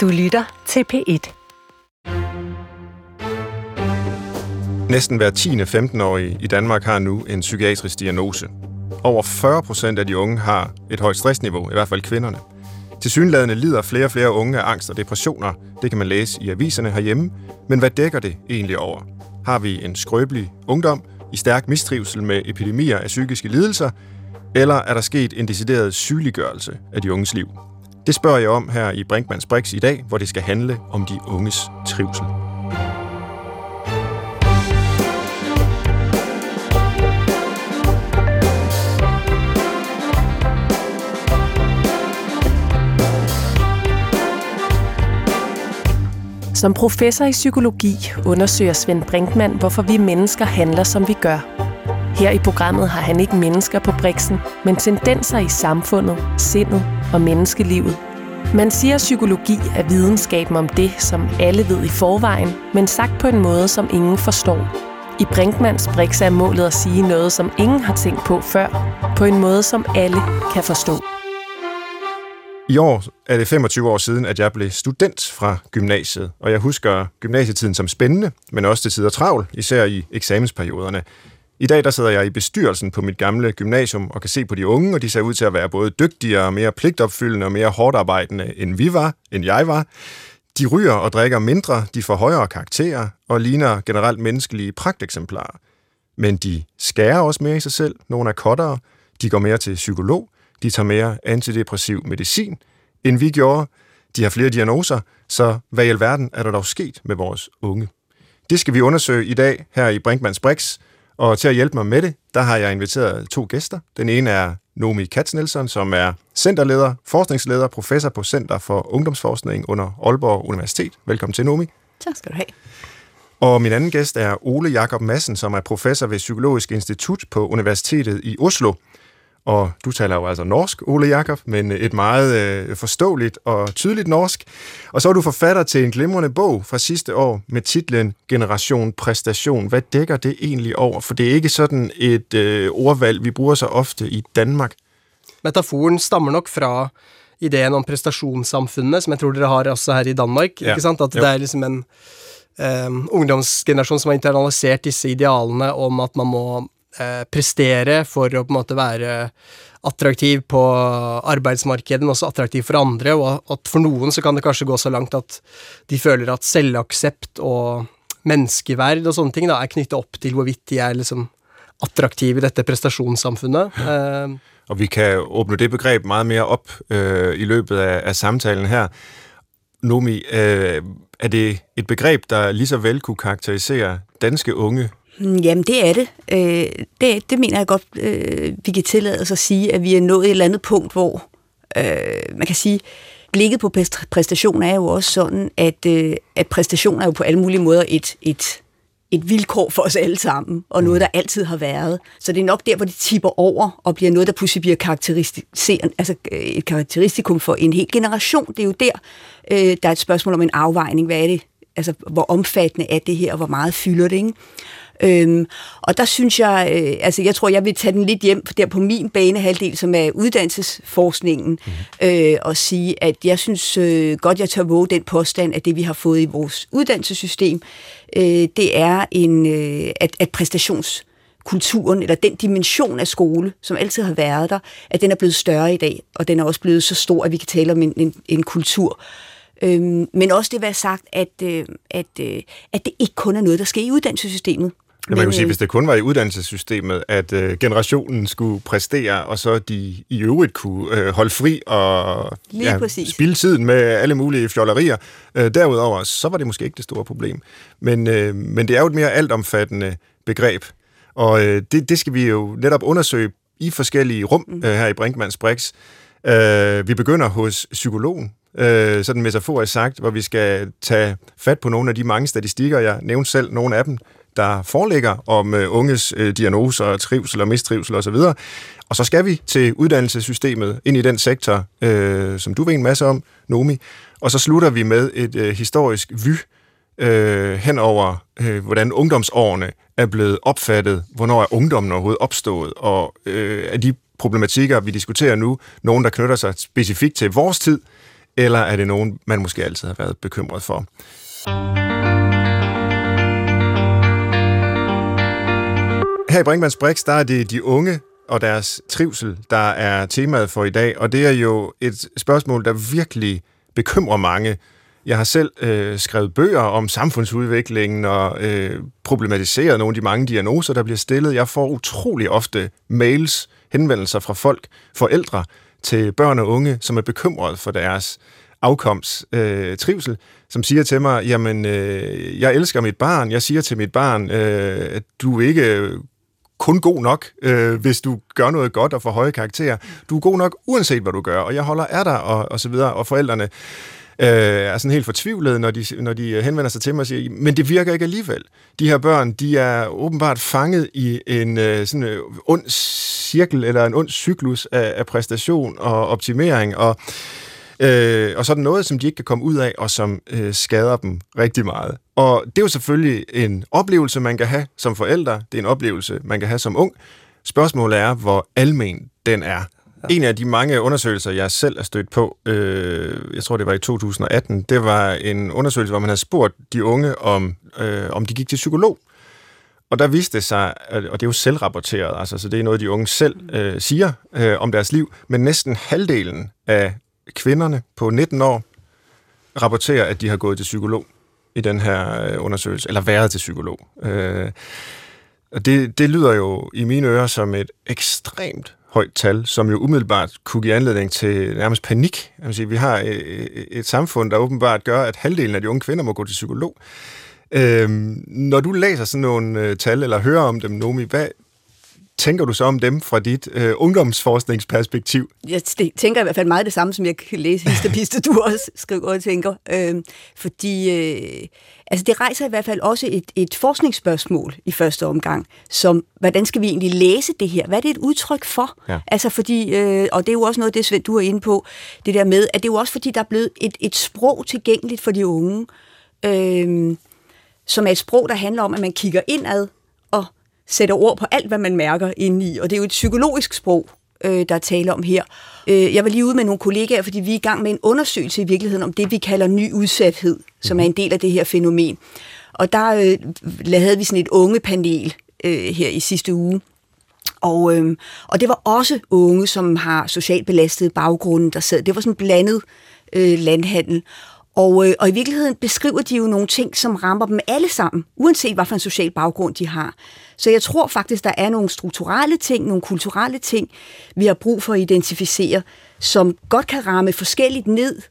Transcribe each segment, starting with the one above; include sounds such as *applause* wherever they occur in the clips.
Du lytter til P1. Næsten hver 10. 15-årige i Danmark har nu en psykiatrisk diagnose. Over 40 procent af de unge har et højt stressniveau, i hvert fald kvinderne. Til synlædende lider flere og flere unge af angst og depressioner. Det kan man læse i aviserne herhjemme. Men hvad dækker det egentlig over? Har vi en skrøbelig ungdom i stærk mistrivsel med epidemier af psykiske lidelser? Eller er der sket en decideret sygeliggørelse af de unges liv? Det spørger jeg om her i Brinkmanns Brix i dag, hvor det skal handle om de unges trivsel. Som professor i psykologi undersøger Svend Brinkmann, hvorfor vi mennesker handler, som vi gør. Her i programmet har han ikke mennesker på briksen, men tendenser i samfundet, sindet og menneskelivet. Man siger, at psykologi er videnskaben om det, som alle ved i forvejen, men sagt på en måde, som ingen forstår. I Brinkmans Brix er målet at sige noget, som ingen har tænkt på før, på en måde, som alle kan forstå. I år er det 25 år siden, at jeg blev student fra gymnasiet, og jeg husker gymnasietiden som spændende, men også til tider travl, især i eksamensperioderne. I dag der sidder jeg i bestyrelsen på mit gamle gymnasium og kan se på de unge, og de ser ud til at være både dygtigere og mere pligtopfyldende og mere hårdt arbejdende, end vi var, end jeg var. De ryger og drikker mindre, de får højere karakterer og ligner generelt menneskelige pragteksemplarer. Men de skærer også mere i sig selv. Nogle er kottere, de går mere til psykolog, de tager mere antidepressiv medicin, end vi gjorde. De har flere diagnoser, så hvad i alverden er der dog sket med vores unge? Det skal vi undersøge i dag her i Brinkmanns Brix, og til at hjælpe mig med det, der har jeg inviteret to gæster. Den ene er Nomi Katz Nielsen, som er centerleder, forskningsleder, professor på Center for Ungdomsforskning under Aalborg Universitet. Velkommen til, Nomi. Tak skal du have. Og min anden gæst er Ole Jakob Madsen, som er professor ved Psykologisk Institut på Universitetet i Oslo. Og du taler jo altså norsk, Ole Jakob, men et meget øh, forståeligt og tydeligt norsk. Og så er du forfatter til en glimrende bog fra sidste år med titlen Generation Præstation. Hvad dækker det egentlig over? For det er ikke sådan et øh, ordvalg, vi bruger så ofte i Danmark. Metaforen stammer nok fra ideen om præstationssamfundet, som jeg tror dere har også her i Danmark. Ja. Ikke sant? At det er liksom en um, ungdomsgenerasjon som har internalisert disse idealene om at man må eh, prestere for å på en måte være attraktiv på arbeidsmarkedet, men også attraktiv for andre, og at for noen så kan det kanskje gå så langt at de føler at selvaksept og menneskeverd og sånne ting da, er knyttet opp til hvorvidt de er liksom attraktive i dette prestasjonssamfunnet. Eh, Og vi kan åbne det begreb meget mere op øh, i løbet af, af samtalen her. Nomi, øh, er det et begreb, der lige så vel kunne karakterisere danske unge? Mm, Jamen, det er det. Øh, det. Det mener jeg godt, øh, vi kan tillade os at sige, at vi er nået et eller andet punkt, hvor øh, man kan sige, blikket på præst- præstation er jo også sådan, at, øh, at præstation er jo på alle mulige måder et, et, et vilkår for os alle sammen, og noget, der altid har været. Så det er nok der, hvor det tipper over og bliver noget, der pludselig bliver karakteristiserende, altså øh, et karakteristikum for en hel generation. Det er jo der, øh, der er et spørgsmål om en afvejning. Hvad er det? Altså, hvor omfattende er det her, og hvor meget fylder det, ikke? Øhm, og der synes jeg, øh, altså jeg tror, jeg vil tage den lidt hjem der på min banehalvdel, som er uddannelsesforskningen, mm. øh, og sige, at jeg synes øh, godt, jeg tør våge den påstand, at det vi har fået i vores uddannelsessystem, øh, det er en, øh, at, at præstations kulturen, eller den dimension af skole, som altid har været der, at den er blevet større i dag, og den er også blevet så stor, at vi kan tale om en, en, en kultur. Øhm, men også det være sagt, at, øh, at, øh, at det ikke kun er noget, der sker i uddannelsessystemet. Ja, man kan Men, sige, øh, hvis det kun var i uddannelsessystemet, at øh, generationen skulle præstere, og så de i øvrigt kunne øh, holde fri og præcis. spille tiden med alle mulige fjollerier. Øh, derudover, så var det måske ikke det store problem. Men, øh, men det er jo et mere altomfattende begreb, og øh, det, det skal vi jo netop undersøge i forskellige rum Mm. øh, her i Brinkmanns Brix. Øh, vi begynder hos psykologen, øh, sådan metaforisk sagt, hvor vi skal tage fat på nogle af de mange statistikker, jeg nævnte selv, nogle af dem, der foreligger om øh, unges øh, diagnoser, trivsel og mistrivsel osv. Og så skal vi til uddannelsessystemet, ind i den sektor, øh, som du ved en masse om, Nomi. Og så slutter vi med et øh, historisk vy øh, hen over, øh, hvordan ungdomsårene er blevet opfattet, hvornår er ungdommen overhovedet opstået, og øh, er de problematikker, vi diskuterer nu, nogen, der knytter sig specifikt til vores tid, eller er det nogen, man måske altid har været bekymret for? Her i Brinkmanns Brix, der er det de unge og deres trivsel, der er temaet for i dag, og det er jo et spørgsmål, der virkelig bekymrer mange. Jeg har selv øh, skrevet bøger om samfundsudviklingen og øh, problematiseret nogle af de mange diagnoser, der bliver stillet. Jeg får utrolig ofte mails, henvendelser fra folk, forældre til børn og unge, som er bekymret for deres afkoms øh, trivsel, som siger til mig, jamen, øh, jeg elsker mit barn, jeg siger til mit barn, øh, at du ikke kun god nok, øh, hvis du gør noget godt og får høje karakterer. Du er god nok, uanset hvad du gør, og jeg holder af dig, og, og så videre, og forældrene øh, er sådan helt fortvivlede, når de, når de øh, henvender sig til mig og siger, men det virker ikke alligevel. De her børn, de er åbenbart fanget i en øh, sådan øh, ond cirkel, eller en ond cyklus af, af præstation og optimering, og Øh, og så er der noget, som de ikke kan komme ud af, og som øh, skader dem rigtig meget. Og det er jo selvfølgelig en oplevelse, man kan have som forældre. Det er en oplevelse, man kan have som ung. Spørgsmålet er, hvor almen den er. Ja. En af de mange undersøgelser, jeg selv er stødt på, øh, jeg tror det var i 2018, det var en undersøgelse, hvor man havde spurgt de unge, om, øh, om de gik til psykolog. Og der viste det sig, og det er jo selvrapporteret, altså, så det er noget, de unge selv øh, siger øh, om deres liv, men næsten halvdelen af kvinderne på 19 år rapporterer, at de har gået til psykolog i den her øh, undersøgelse, eller været til psykolog. Øh, og det, det lyder jo i mine ører som et ekstremt højt tal, som jo umiddelbart kunne give anledning til nærmest panik. Jeg vil sige, vi har et, et samfund, der åbenbart gør, at halvdelen af de unge kvinder må gå til psykolog. Øhm, når du læser sådan nogle øh, tal, eller hører om dem, Nomi, hvad, tænker du så om dem fra dit øh, ungdomsforskningsperspektiv? Jeg tænker i hvert fald meget det samme, som jeg kan læse Piste, du også skriver og tænker. Øh, fordi øh, altså det rejser i hvert fald også et, et forskningsspørgsmål i første omgang, som hvordan skal vi egentlig læse det her? Hvad er det et udtryk for? Ja. Altså fordi, øh, og det er jo også noget, det Svend, du er inde på, det der med, at det er jo også fordi, der er blevet et, et sprog tilgængeligt for de unge, øh, som er et sprog, der handler om, at man kigger indad, sætter ord på alt, hvad man mærker indeni. Og det er jo et psykologisk sprog, øh, der er tale om her. Øh, jeg var lige ude med nogle kollegaer, fordi vi er i gang med en undersøgelse i virkeligheden om det, vi kalder ny udsathed, som er en del af det her fænomen. Og der øh, havde vi sådan et unge panel øh, her i sidste uge, og, øh, og det var også unge, som har socialt belastet baggrunden, der sad. Det var sådan en blandet øh, landhandel. Og, øh, og i virkeligheden beskriver de jo nogle ting, som rammer dem alle sammen, uanset hvad for en social baggrund de har. Så jeg tror faktisk, der er nogle strukturelle ting, nogle kulturelle ting, vi har brug for at identificere, som godt kan ramme forskelligt ned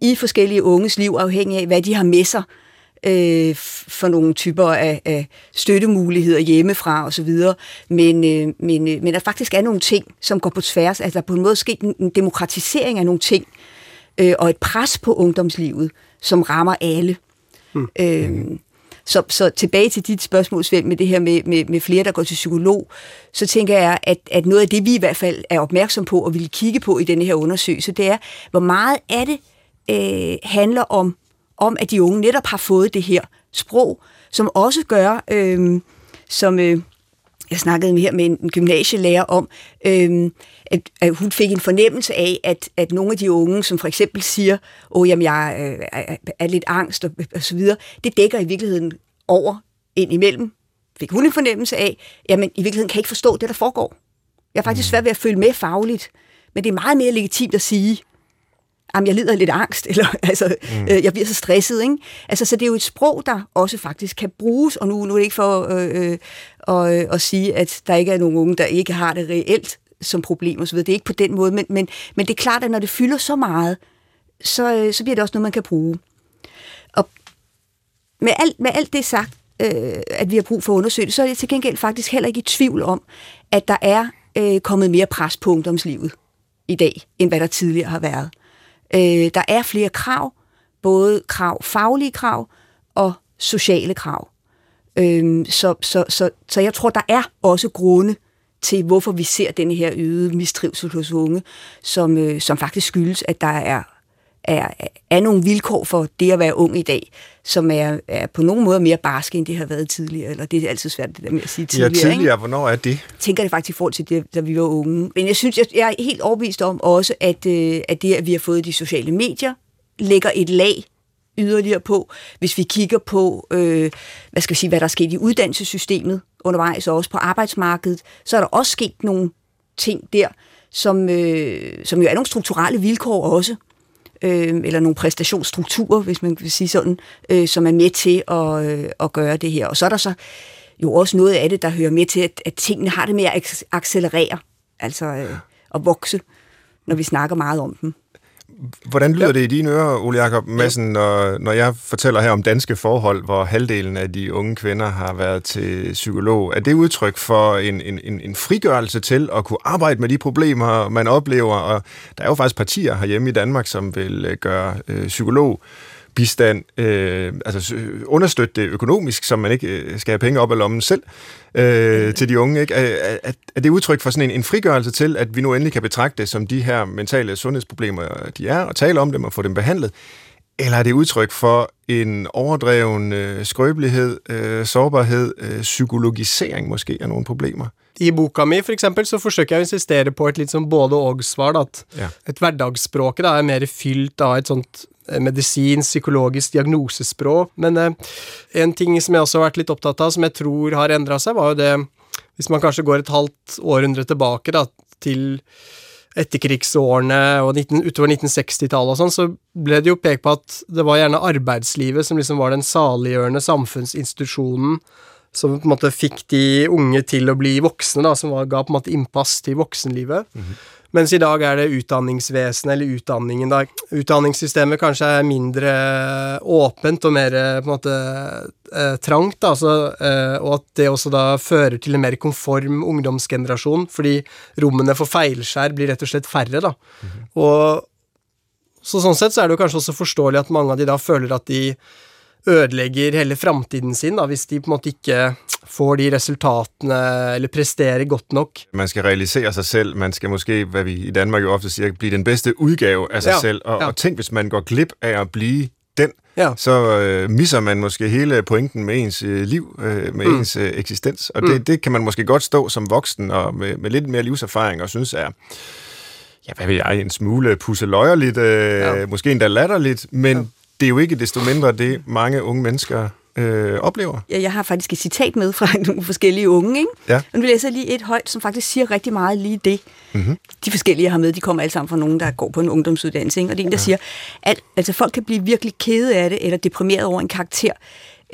i forskellige unges liv, afhængig af, hvad de har med sig øh, for nogle typer af, af støttemuligheder hjemmefra osv. Men, øh, men, øh, men der faktisk er nogle ting, som går på tværs. Altså der er på en måde sket en, en demokratisering af nogle ting, øh, og et pres på ungdomslivet, som rammer alle. Mm. Øh, så, så tilbage til dit spørgsmål, Svend, med det her med, med, med flere, der går til psykolog, så tænker jeg, at, at noget af det, vi i hvert fald er opmærksom på og vil kigge på i denne her undersøgelse, det er, hvor meget af det øh, handler om, om, at de unge netop har fået det her sprog, som også gør, øh, som øh, jeg snakkede her med en gymnasielærer om, øh, at, at hun fik en fornemmelse af, at, at nogle af de unge, som for eksempel siger, åh, jamen, jeg øh, er, er lidt angst og, og så videre, det dækker i virkeligheden over ind imellem. Fik hun en fornemmelse af, jamen, i virkeligheden kan jeg ikke forstå det, der foregår. Jeg er faktisk mm. svært ved at følge med fagligt, men det er meget mere legitimt at sige, jamen, jeg lider af lidt angst, eller *laughs* altså, mm. øh, jeg bliver så stresset. Ikke? Altså, så det er jo et sprog, der også faktisk kan bruges, og nu, nu er det ikke for øh, øh, at, at sige, at der ikke er nogen unge, der ikke har det reelt som problem osv. Det er ikke på den måde, men, men, men det er klart, at når det fylder så meget, så, øh, så bliver det også noget, man kan bruge. Og med alt, med alt det sagt, øh, at vi har brug for at undersøge det, så er jeg til gengæld faktisk heller ikke i tvivl om, at der er øh, kommet mere pres på ungdomslivet i dag, end hvad der tidligere har været. Øh, der er flere krav, både krav, faglige krav og sociale krav. Øh, så, så, så, så jeg tror, der er også grunde til, hvorfor vi ser denne her øgede mistrivsel hos unge, som, øh, som faktisk skyldes, at der er er, er nogle vilkår for det at være ung i dag, som er, er på nogen måde mere barske, end det har været tidligere. Eller det er altid svært det der med at sige tidligere. Ja, tidligere. Ikke? Hvornår er det? Jeg tænker det faktisk i forhold til det, da vi var unge. Men jeg synes, jeg, jeg er helt overbevist om også, at, øh, at det, at vi har fået de sociale medier, lægger et lag yderligere på. Hvis vi kigger på, øh, hvad skal jeg sige, hvad der er sket i uddannelsessystemet undervejs, og også på arbejdsmarkedet, så er der også sket nogle ting der, som, øh, som jo er nogle strukturelle vilkår også, øh, eller nogle præstationsstrukturer, hvis man vil sige sådan, øh, som er med til at, øh, at gøre det her. Og så er der så jo også noget af det, der hører med til, at, at tingene har det med at accelerere, altså øh, at vokse, når vi snakker meget om dem. Hvordan lyder ja. det i dine ører, Ole Jacob Madsen, når, når jeg fortæller her om danske forhold, hvor halvdelen af de unge kvinder har været til psykolog? Er det udtryk for en, en, en, frigørelse til at kunne arbejde med de problemer, man oplever? Og der er jo faktisk partier herhjemme i Danmark, som vil øh, gøre øh, psykolog bistand, øh, altså øh, understøtte det økonomisk, så man ikke øh, skal have penge op af lommen selv øh, til de unge. Ikke? Er, er, er det udtryk for sådan en, en frigørelse til, at vi nu endelig kan betragte det som de her mentale sundhedsproblemer, de er, og tale om dem og få dem behandlet? Eller er det udtryk for en overdreven øh, skrøbelighed, øh, sårbarhed, øh, psykologisering måske af nogle problemer? I boka mi for eksempel, så forsøker jeg å insistere på et litt sånn både-og-svar. At ja. et hverdagsspråket da, er mer fylt av et sånt Eh, medisin, psykologisk diagnosespråk. Men eh, en ting som jeg også har vært litt opptatt av, som jeg tror har endra seg, var jo det Hvis man kanskje går et halvt århundre tilbake da, til etterkrigsårene og 19, utover 1960-tallet og sånn, så ble det jo pekt på at det var gjerne arbeidslivet som liksom var den saliggjørende samfunnsinstitusjonen som på en måte fikk de unge til å bli voksne, da, som var, ga på en måte innpass til voksenlivet. Mm -hmm. Mens i dag er det utdanningsvesenet, eller utdanningen, da. Utdanningssystemet kanskje er mindre åpent og mer på en måte eh, trangt, da, altså, eh, og at det også da fører til en mer konform ungdomsgenerasjon, fordi rommene for feilskjær blir rett og slett færre, da. Mm -hmm. Og så sånn sett så er det jo kanskje også forståelig at mange av de da føler at de ødelegger hele framtiden sin, da, hvis de på en måte ikke får de resultatene, eller presterer godt nok. Man skal realisere sig selv, man skal måske, hvad vi i Danmark jo ofte siger, blive den bedste udgave af sig ja, selv, og, ja. og tænk, hvis man går glip af at blive den, ja. så øh, misser man måske hele pointen med ens øh, liv, øh, med mm. ens øh, eksistens. Og mm. det, det kan man måske godt stå som voksen og med, med lidt mere livserfaring og synes er, ja, hvad ved jeg, en smule pusseløjerligt, øh, ja. måske endda latterligt, men ja. Det er jo ikke desto mindre det, mange unge mennesker øh, oplever. Ja, jeg har faktisk et citat med fra *laughs* nogle forskellige unge, ikke? Ja. Men vi læser lige et højt, som faktisk siger rigtig meget lige det. Mm-hmm. De forskellige, jeg har med, de kommer alle sammen fra nogen, der går på en ungdomsuddannelse, ikke? Og det er en, der ja. siger, at altså, folk kan blive virkelig kede af det, eller deprimeret over en karakter,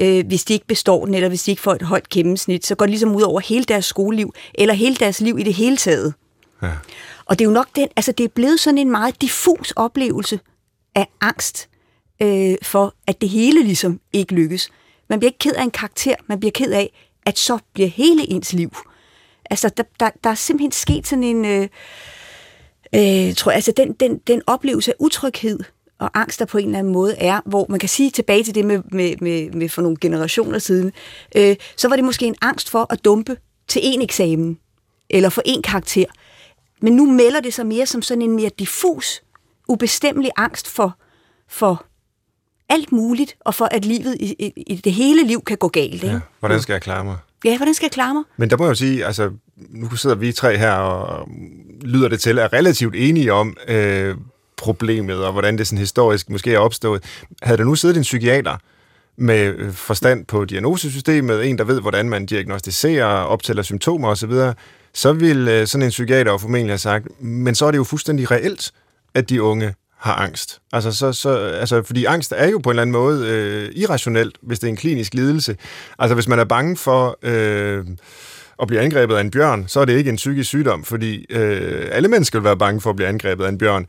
øh, hvis de ikke består den, eller hvis de ikke får et højt gennemsnit, så går det ligesom ud over hele deres skoleliv, eller hele deres liv i det hele taget. Ja. Og det er jo nok den, altså det er blevet sådan en meget diffus oplevelse af angst øh, for, at det hele ligesom ikke lykkes. Man bliver ikke ked af en karakter, man bliver ked af, at så bliver hele ens liv. Altså, der, der, der er simpelthen sket sådan en, øh, øh, tror jeg, altså den, den, den oplevelse af utryghed og angst, der på en eller anden måde er, hvor man kan sige tilbage til det med, med, med, med for nogle generationer siden, øh, så var det måske en angst for at dumpe til en eksamen, eller for en karakter. Men nu melder det sig mere som sådan en mere diffus, ubestemmelig angst for, for alt muligt, og for at livet i, i, i det hele liv kan gå galt. Ikke? Ja, hvordan skal jeg klare mig? Ja, hvordan skal jeg klare mig? Men der må jeg jo sige, altså, nu sidder vi tre her, og lyder det til, er relativt enige om øh, problemet, og hvordan det sådan historisk måske er opstået. Havde der nu siddet en psykiater, med øh, forstand på diagnosesystemet, en, der ved, hvordan man diagnostiserer, optæller symptomer osv., så vil øh, sådan en psykiater jo formentlig have sagt, men så er det jo fuldstændig reelt, at de unge har angst. Altså, så, så, altså, fordi angst er jo på en eller anden måde øh, irrationelt, hvis det er en klinisk lidelse. Altså, hvis man er bange for øh, at blive angrebet af en bjørn, så er det ikke en psykisk sygdom, fordi øh, alle mennesker vil være bange for at blive angrebet af en bjørn.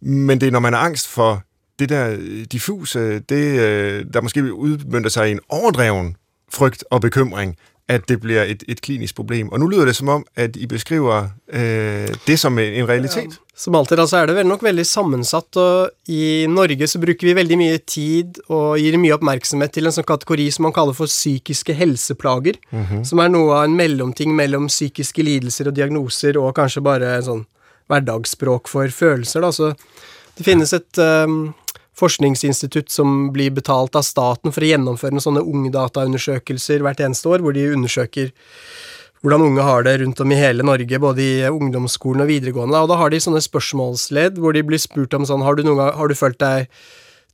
Men det er, når man er angst for det der diffuse, det, øh, der måske udmyndter sig i en overdreven frygt og bekymring, at det bliver et, et klinisk problem. Og nu lyder det som om, at I beskriver øh, det som en, en realitet. Ja. Som alltid altså er det vel nok veldig sammensatt, og i Norge så bruker vi veldig mye tid og gir mye oppmerksomhet til en sånn kategori som man kaller for psykiske helseplager, mm -hmm. som er noe av en mellomting mellom psykiske lidelser og diagnoser og kanskje bare en sånn hverdagsspråk for følelser. da, så Det finnes et um, forskningsinstitutt som blir betalt av staten for å gjennomføre noen sånne ungdataundersøkelser hvert eneste år, hvor de undersøker hvordan unge har det rundt om i hele Norge, både i ungdomsskolen og videregående. Og da har de sånne spørsmålsledd hvor de blir spurt om sånn Har du, noen gang, har du følt deg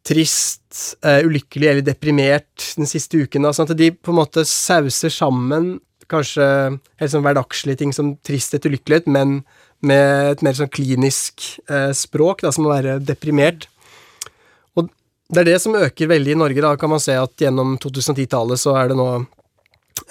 trist, uh, ulykkelig eller deprimert den siste uken? Da? Sånn at de på en måte sauser sammen kanskje helt sånn hverdagslige ting som tristhet, ulykkelighet, men med et mer sånn klinisk uh, språk, da, som å være deprimert. Det er det som øker veldig i Norge, da kan man se at gjennom 2010-tallet så er det nå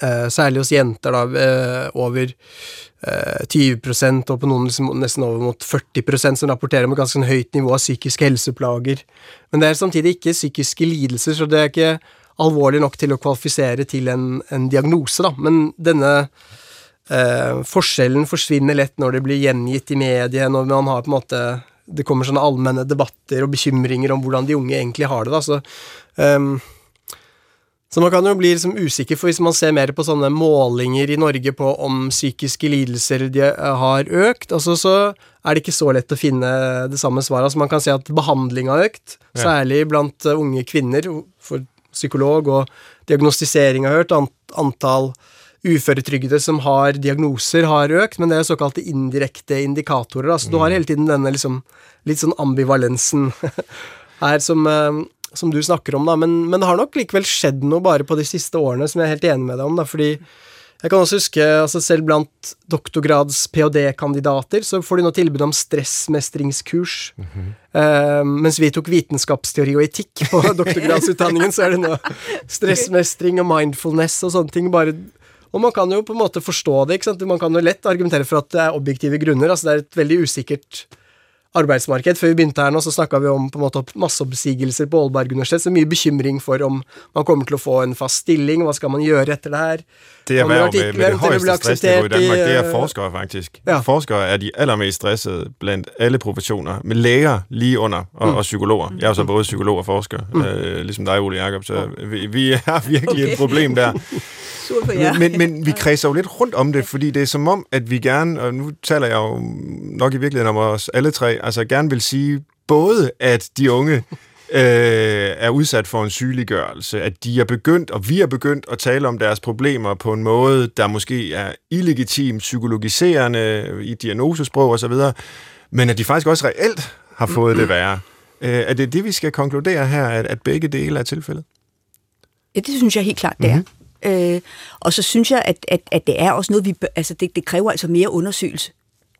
Eh, særlig hos jenter, da, eh, over eh, 20% og på noen liksom, nesten over mot 40% som rapporterer om et ganske høyt nivå av psykiske helseplager. Men det er samtidig ikke psykiske lidelser, så det er ikke alvorlig nok til å kvalifisere til en, en diagnose, da. Men denne eh, forskjellen forsvinner lett når det blir gjengitt i mediet, når man har på en måte det kommer sånne allmenne debatter og bekymringer om hvordan de unge egentlig har det. da, så um, så man kan jo bli liksom usikker, for hvis man ser mer på sånne målinger i Norge på om psykiske lidelser de eh, har økt, altså så er det ikke så lett å finne det samme svaret. Altså man kan se at behandling har økt, ja. særlig blant eh, unge kvinner, for psykolog, og diagnostisering har hørt, antall uføretrygdede som har diagnoser, har økt, men det er såkalte indirekte indikatorer. Altså, mm. Du har hele tiden denne liksom, litt sånn ambivalensen *laughs* her som eh, som du snakker om, da, men, men, det har nok likevel skjedd noe bare på de siste årene som jeg er helt enig med deg om, da, fordi jeg kan også huske, altså selv blant doktorgrads ph.d.-kandidater, så får de nå tilbud om stressmestringskurs. Mm -hmm. uh, mens vi tok vitenskapsteori og etikk på *laughs* doktorgradsutdanningen, så er det nå *laughs* stressmestring og mindfulness og sånne ting. bare og man kan jo på en måte forstå det. ikke sant? Man kan jo lett argumentere for at det er objektive grunner. altså Det er et veldig usikkert arbeidsmarked. Før vi begynte her nå, så snakka vi om på en måte masseoppsigelser på Aalberg universitet, så mye bekymring for om man kommer til å få en fast stilling, hva skal man gjøre etter det her? Det erhverv med, med det højeste stressniveau i Danmark, det er forskere faktisk. Ja. Forskere er de allermest stressede blandt alle professioner, med læger lige under, og, mm. og psykologer. Jeg er jo så både psykolog og forsker, mm. øh, ligesom dig, Ole Jacob, så vi, vi har virkelig okay. et problem der. *laughs* Men, men vi kredser jo lidt rundt om det, fordi det er som om, at vi gerne, og nu taler jeg jo nok i virkeligheden om os alle tre, altså gerne vil sige både, at de unge øh, er udsat for en sygeliggørelse, at de er begyndt, og vi er begyndt at tale om deres problemer på en måde, der måske er illegitim, psykologiserende i diagnosesprog osv., men at de faktisk også reelt har fået det værre. Øh, er det det, vi skal konkludere her, at, at begge dele er tilfældet? Ja, det synes jeg helt klart, det er. Mm-hmm. Øh, og så synes jeg, at, at, at det er også noget, vi, altså det, det kræver altså mere undersøgelse,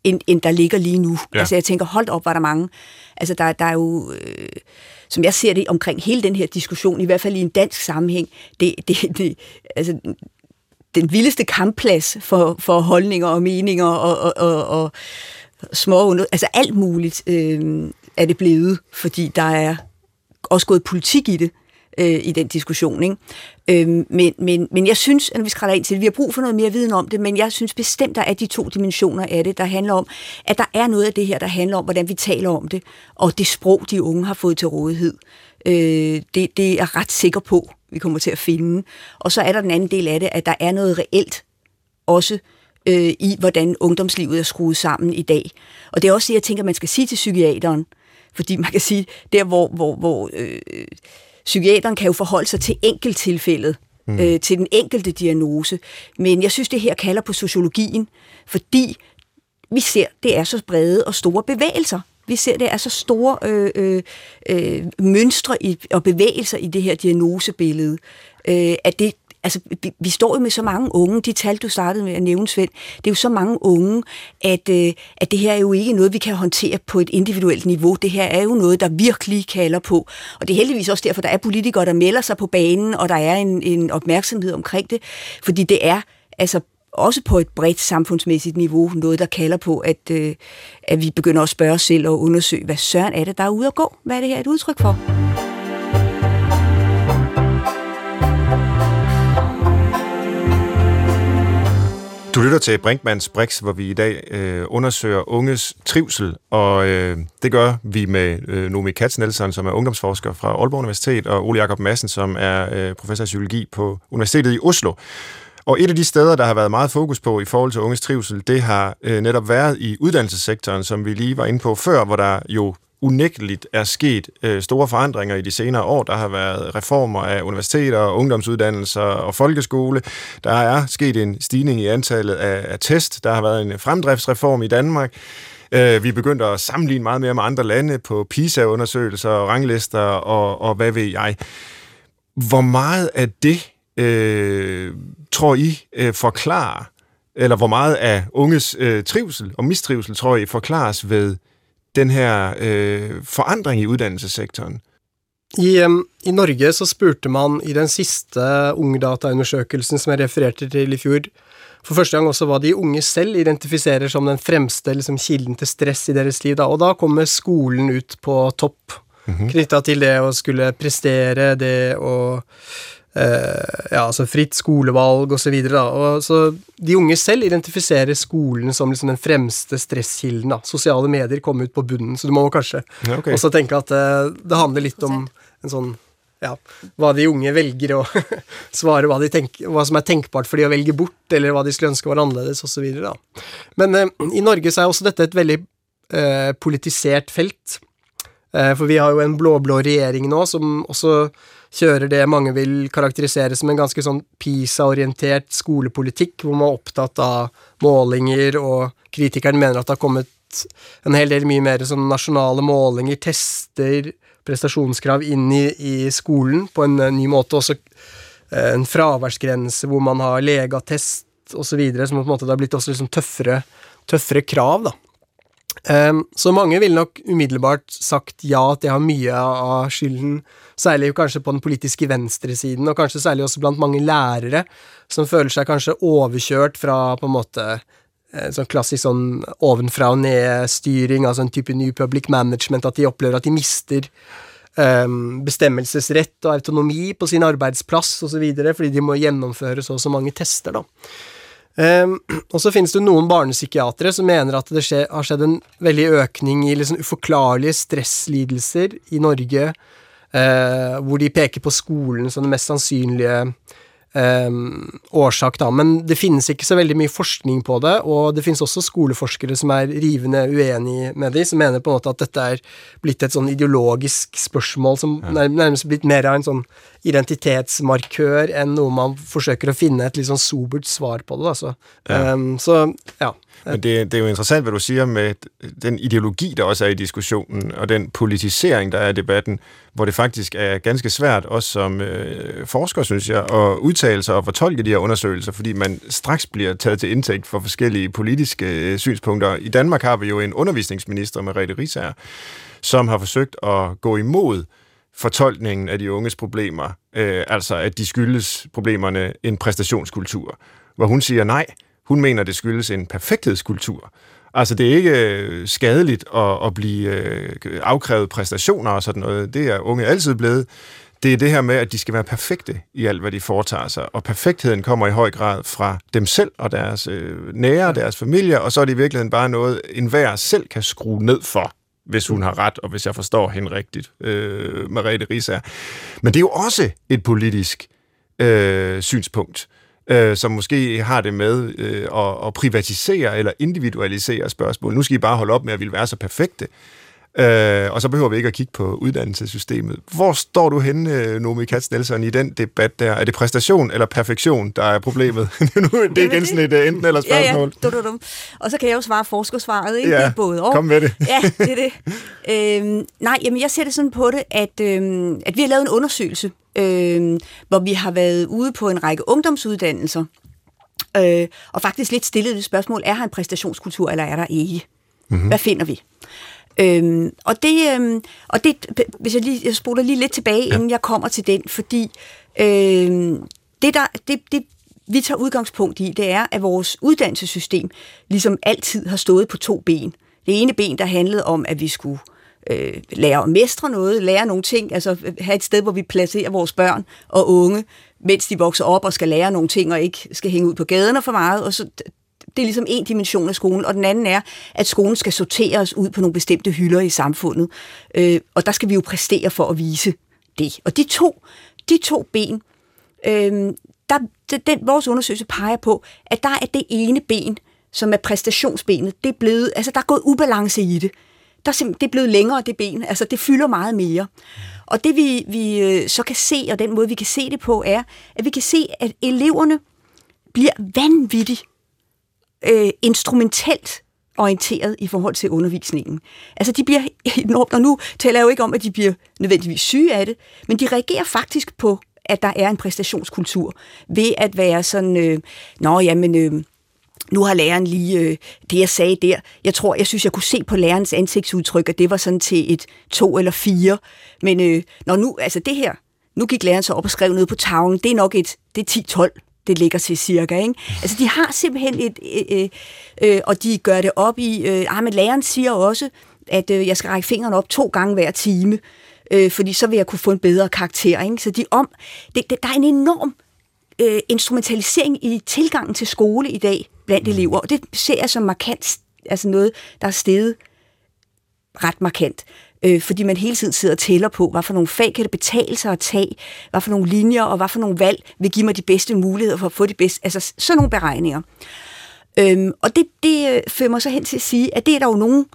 end, end der ligger lige nu. Ja. Altså jeg tænker, hold op, var der mange. Altså der, der er jo, øh, som jeg ser det omkring hele den her diskussion, i hvert fald i en dansk sammenhæng, det, det, det altså den vildeste kampplads for, for holdninger og meninger og, og, og, og små altså alt muligt øh, er det blevet, fordi der er også gået politik i det øh, i den diskussion. Ikke? Øh, men, men, men jeg synes, at vi skal ind til vi har brug for noget mere viden om det, men jeg synes bestemt, der er de to dimensioner af det, der handler om, at der er noget af det her, der handler om, hvordan vi taler om det, og det sprog, de unge har fået til rådighed. Øh, det, det er jeg ret sikker på, vi kommer til at finde. Og så er der den anden del af det, at der er noget reelt også øh, i, hvordan ungdomslivet er skruet sammen i dag. Og det er også det, jeg tænker, man skal sige til psykiateren. Fordi man kan sige, der hvor, hvor, hvor øh, psykiateren kan jo forholde sig til enkelttilfældet, mm. øh, til den enkelte diagnose. Men jeg synes, det her kalder på sociologien, fordi vi ser, det er så brede og store bevægelser. Vi ser, det er så store øh, øh, øh, mønstre i, og bevægelser i det her diagnosebillede, øh, at det, altså, vi, vi står jo med så mange unge, de tal, du startede med at nævne, Svend, det er jo så mange unge, at, øh, at det her er jo ikke noget, vi kan håndtere på et individuelt niveau. Det her er jo noget, der virkelig kalder på. Og det er heldigvis også derfor, der er politikere, der melder sig på banen, og der er en, en opmærksomhed omkring det, fordi det er altså også på et bredt samfundsmæssigt niveau, noget, der kalder på, at, øh, at vi begynder at spørge os selv og undersøge, hvad søren er det, der er ude at gå? Hvad er det her et udtryk for? Lytter til Brinkmanns Brix, hvor vi i dag øh, undersøger unges trivsel, og øh, det gør vi med øh, Nomi Katz Nielsen, som er ungdomsforsker fra Aalborg Universitet, og Ole Jakob Madsen, som er øh, professor i psykologi på Universitetet i Oslo. Og et af de steder, der har været meget fokus på i forhold til unges trivsel, det har øh, netop været i uddannelsessektoren, som vi lige var inde på før, hvor der jo unægteligt er sket øh, store forandringer i de senere år. Der har været reformer af universiteter, ungdomsuddannelser og folkeskole. Der er sket en stigning i antallet af, af test. Der har været en fremdriftsreform i Danmark. Øh, vi er begyndt at sammenligne meget mere med andre lande på PISA-undersøgelser og ranglister og, og hvad ved jeg. Hvor meget af det øh, tror I øh, forklarer, eller hvor meget af unges øh, trivsel og mistrivsel tror I forklares ved den her øh, forandring i uddannelsessektoren? I, I Norge så spurte man i den sidste ungdataundersøkelsen som jeg refererte til i fjor, for første gang også hva de unge selv identifiserer som den fremste liksom, kilden til stress i deres liv. Da. Og da kommer skolen ut på topp, mm -hmm. knytta til det å skulle prestere, det å ja, altså fritt skolevalg osv. Så, videre, så de unge selv identifiserer skolen som liksom den fremste stresskilden. Da. Sosiale medier kommer ut på bunnen, så du må kanskje ja, okay. også tenke at eh, det handler litt om en sånn ja, hva de unge velger å *laughs* svare, hva, tenker, hva, som er tenkbart for de å velge bort, eller hva de skulle ønske var annerledes, osv. Men eh, i Norge så er også dette et veldig eh, politisert felt. Eh, for vi har jo en blå-blå regjering nå som også kjører det mange vil karakterisere som en ganske sånn PISA-orientert skolepolitikk, hvor man er opptatt av målinger, og kritikeren mener at det har kommet en hel del mye mer sånn nasjonale målinger, tester, prestasjonskrav inn i, i skolen på en eh, ny måte. Også eh, en fraværsgrense hvor man har legeattest osv., som på en måte det har blitt også liksom tøffere, tøffere krav. da. Um, så mange ville nok umiddelbart sagt ja, at det har mye av skylden, særlig kanskje på den politiske venstresiden, og kanskje særlig også blant mange lærere, som føler seg kanskje overkjørt fra på en måte eh, sånn klassisk sånn ovenfra og ned-styring, altså en type New Public Management, at de opplever at de mister um, bestemmelsesrett og autonomi på sin arbeidsplass osv., fordi de må gjennomføre så og så mange tester, da. Um, og så finnes det noen barnepsykiatere som mener at det skje, har skjedd en veldig økning i liksom uforklarlige stresslidelser i Norge, uh, hvor de peker på skolen som det mest sannsynlige Um, årsak, da. Men det finnes ikke så veldig mye forskning på det, og det finnes også skoleforskere som er rivende uenig med de, som mener på en måte at dette er blitt et sånn ideologisk spørsmål som nærmest blitt mer av en sånn identitetsmarkør enn noe man forsøker å finne et litt sånn sobert svar på det. Da. Så, ja. Um, så ja. Men det, det er jo interessant, hvad du siger med den ideologi, der også er i diskussionen, og den politisering, der er i debatten, hvor det faktisk er ganske svært, også som øh, forsker, synes jeg, at udtale sig og fortolke de her undersøgelser, fordi man straks bliver taget til indtægt for forskellige politiske øh, synspunkter. I Danmark har vi jo en undervisningsminister, Merete Risager, som har forsøgt at gå imod fortolkningen af de unges problemer, øh, altså at de skyldes problemerne en præstationskultur, hvor hun siger nej, hun mener, det skyldes en perfekthedskultur. Altså, det er ikke øh, skadeligt at, at blive øh, afkrævet præstationer og sådan noget. Det er unge altid blevet. Det er det her med, at de skal være perfekte i alt, hvad de foretager sig. Og perfektheden kommer i høj grad fra dem selv og deres øh, nære, deres familie, og så er det i virkeligheden bare noget, enhver selv kan skrue ned for hvis hun har ret, og hvis jeg forstår hende rigtigt, øh, Mariette Risager. Men det er jo også et politisk øh, synspunkt øh, som måske har det med øh, at, at privatisere eller individualisere spørgsmål. Nu skal I bare holde op med at ville være så perfekte. Øh, og så behøver vi ikke at kigge på uddannelsessystemet. Hvor står du henne, øh, Nomi Katz Nelson, i den debat der? Er det præstation eller perfektion, der er problemet? *laughs* nu, det er igen sådan et uh, enten eller spørgsmål. Ja, ja. Du, du, du. Og så kan jeg jo svare forskersvaret, ikke? Ja, det er både og. kom med det. ja, *laughs* det er det. Øhm, nej, jamen jeg ser det sådan på det, at, øhm, at vi har lavet en undersøgelse, øhm, hvor vi har været ude på en række ungdomsuddannelser, øh, og faktisk lidt stillet det spørgsmål, er her en præstationskultur, eller er der ikke? Mm-hmm. Hvad finder vi? Øhm, og det, øhm, og det, hvis jeg lige jeg spoler lige lidt tilbage, ja. inden jeg kommer til den, fordi øhm, det, der, det, det, vi tager udgangspunkt i, det er, at vores uddannelsessystem ligesom altid har stået på to ben. Det ene ben, der handlede om, at vi skulle øh, lære at mestre noget, lære nogle ting, altså have et sted, hvor vi placerer vores børn og unge, mens de vokser op og skal lære nogle ting, og ikke skal hænge ud på gaderne for meget, og så det er ligesom en dimension af skolen, og den anden er, at skolen skal sortere os ud på nogle bestemte hylder i samfundet. Øh, og der skal vi jo præstere for at vise det. Og de to, de to ben, øh, der, den, vores undersøgelse peger på, at der er det ene ben, som er præstationsbenet, det er blevet, altså der er gået ubalance i det. der er det er blevet længere, det ben. Altså, det fylder meget mere. Og det vi, vi øh, så kan se, og den måde vi kan se det på, er, at vi kan se, at eleverne bliver vanvittigt øh, instrumentelt orienteret i forhold til undervisningen. Altså de bliver enormt, og nu taler jeg jo ikke om, at de bliver nødvendigvis syge af det, men de reagerer faktisk på, at der er en præstationskultur, ved at være sådan, øh, nå jamen, øh, nu har læreren lige øh, det, jeg sagde der. Jeg tror, jeg synes, jeg kunne se på lærerens ansigtsudtryk, at det var sådan til et to eller fire. Men øh, når nu, altså det her, nu gik læreren så op og skrev noget på tavlen, det er nok et, det er 10-12 det ligger til cirka. Ikke? Altså, de har simpelthen et... Øh, øh, øh, og de gør det op i... Øh, ah, men læreren siger også, at øh, jeg skal række fingrene op to gange hver time, øh, fordi så vil jeg kunne få en bedre karakter. Ikke? Så de om... Det, det, der er en enorm øh, instrumentalisering i tilgangen til skole i dag blandt elever, og det ser jeg som markant, altså noget, der er steget ret markant øh, fordi man hele tiden sidder og tæller på, hvad for nogle fag kan det betale sig at tage, hvad for nogle linjer og hvad for nogle valg vil give mig de bedste muligheder for at få de bedste, altså sådan nogle beregninger. Øhm, og det, det øh, fører mig så hen til at sige, at det er der jo nogen,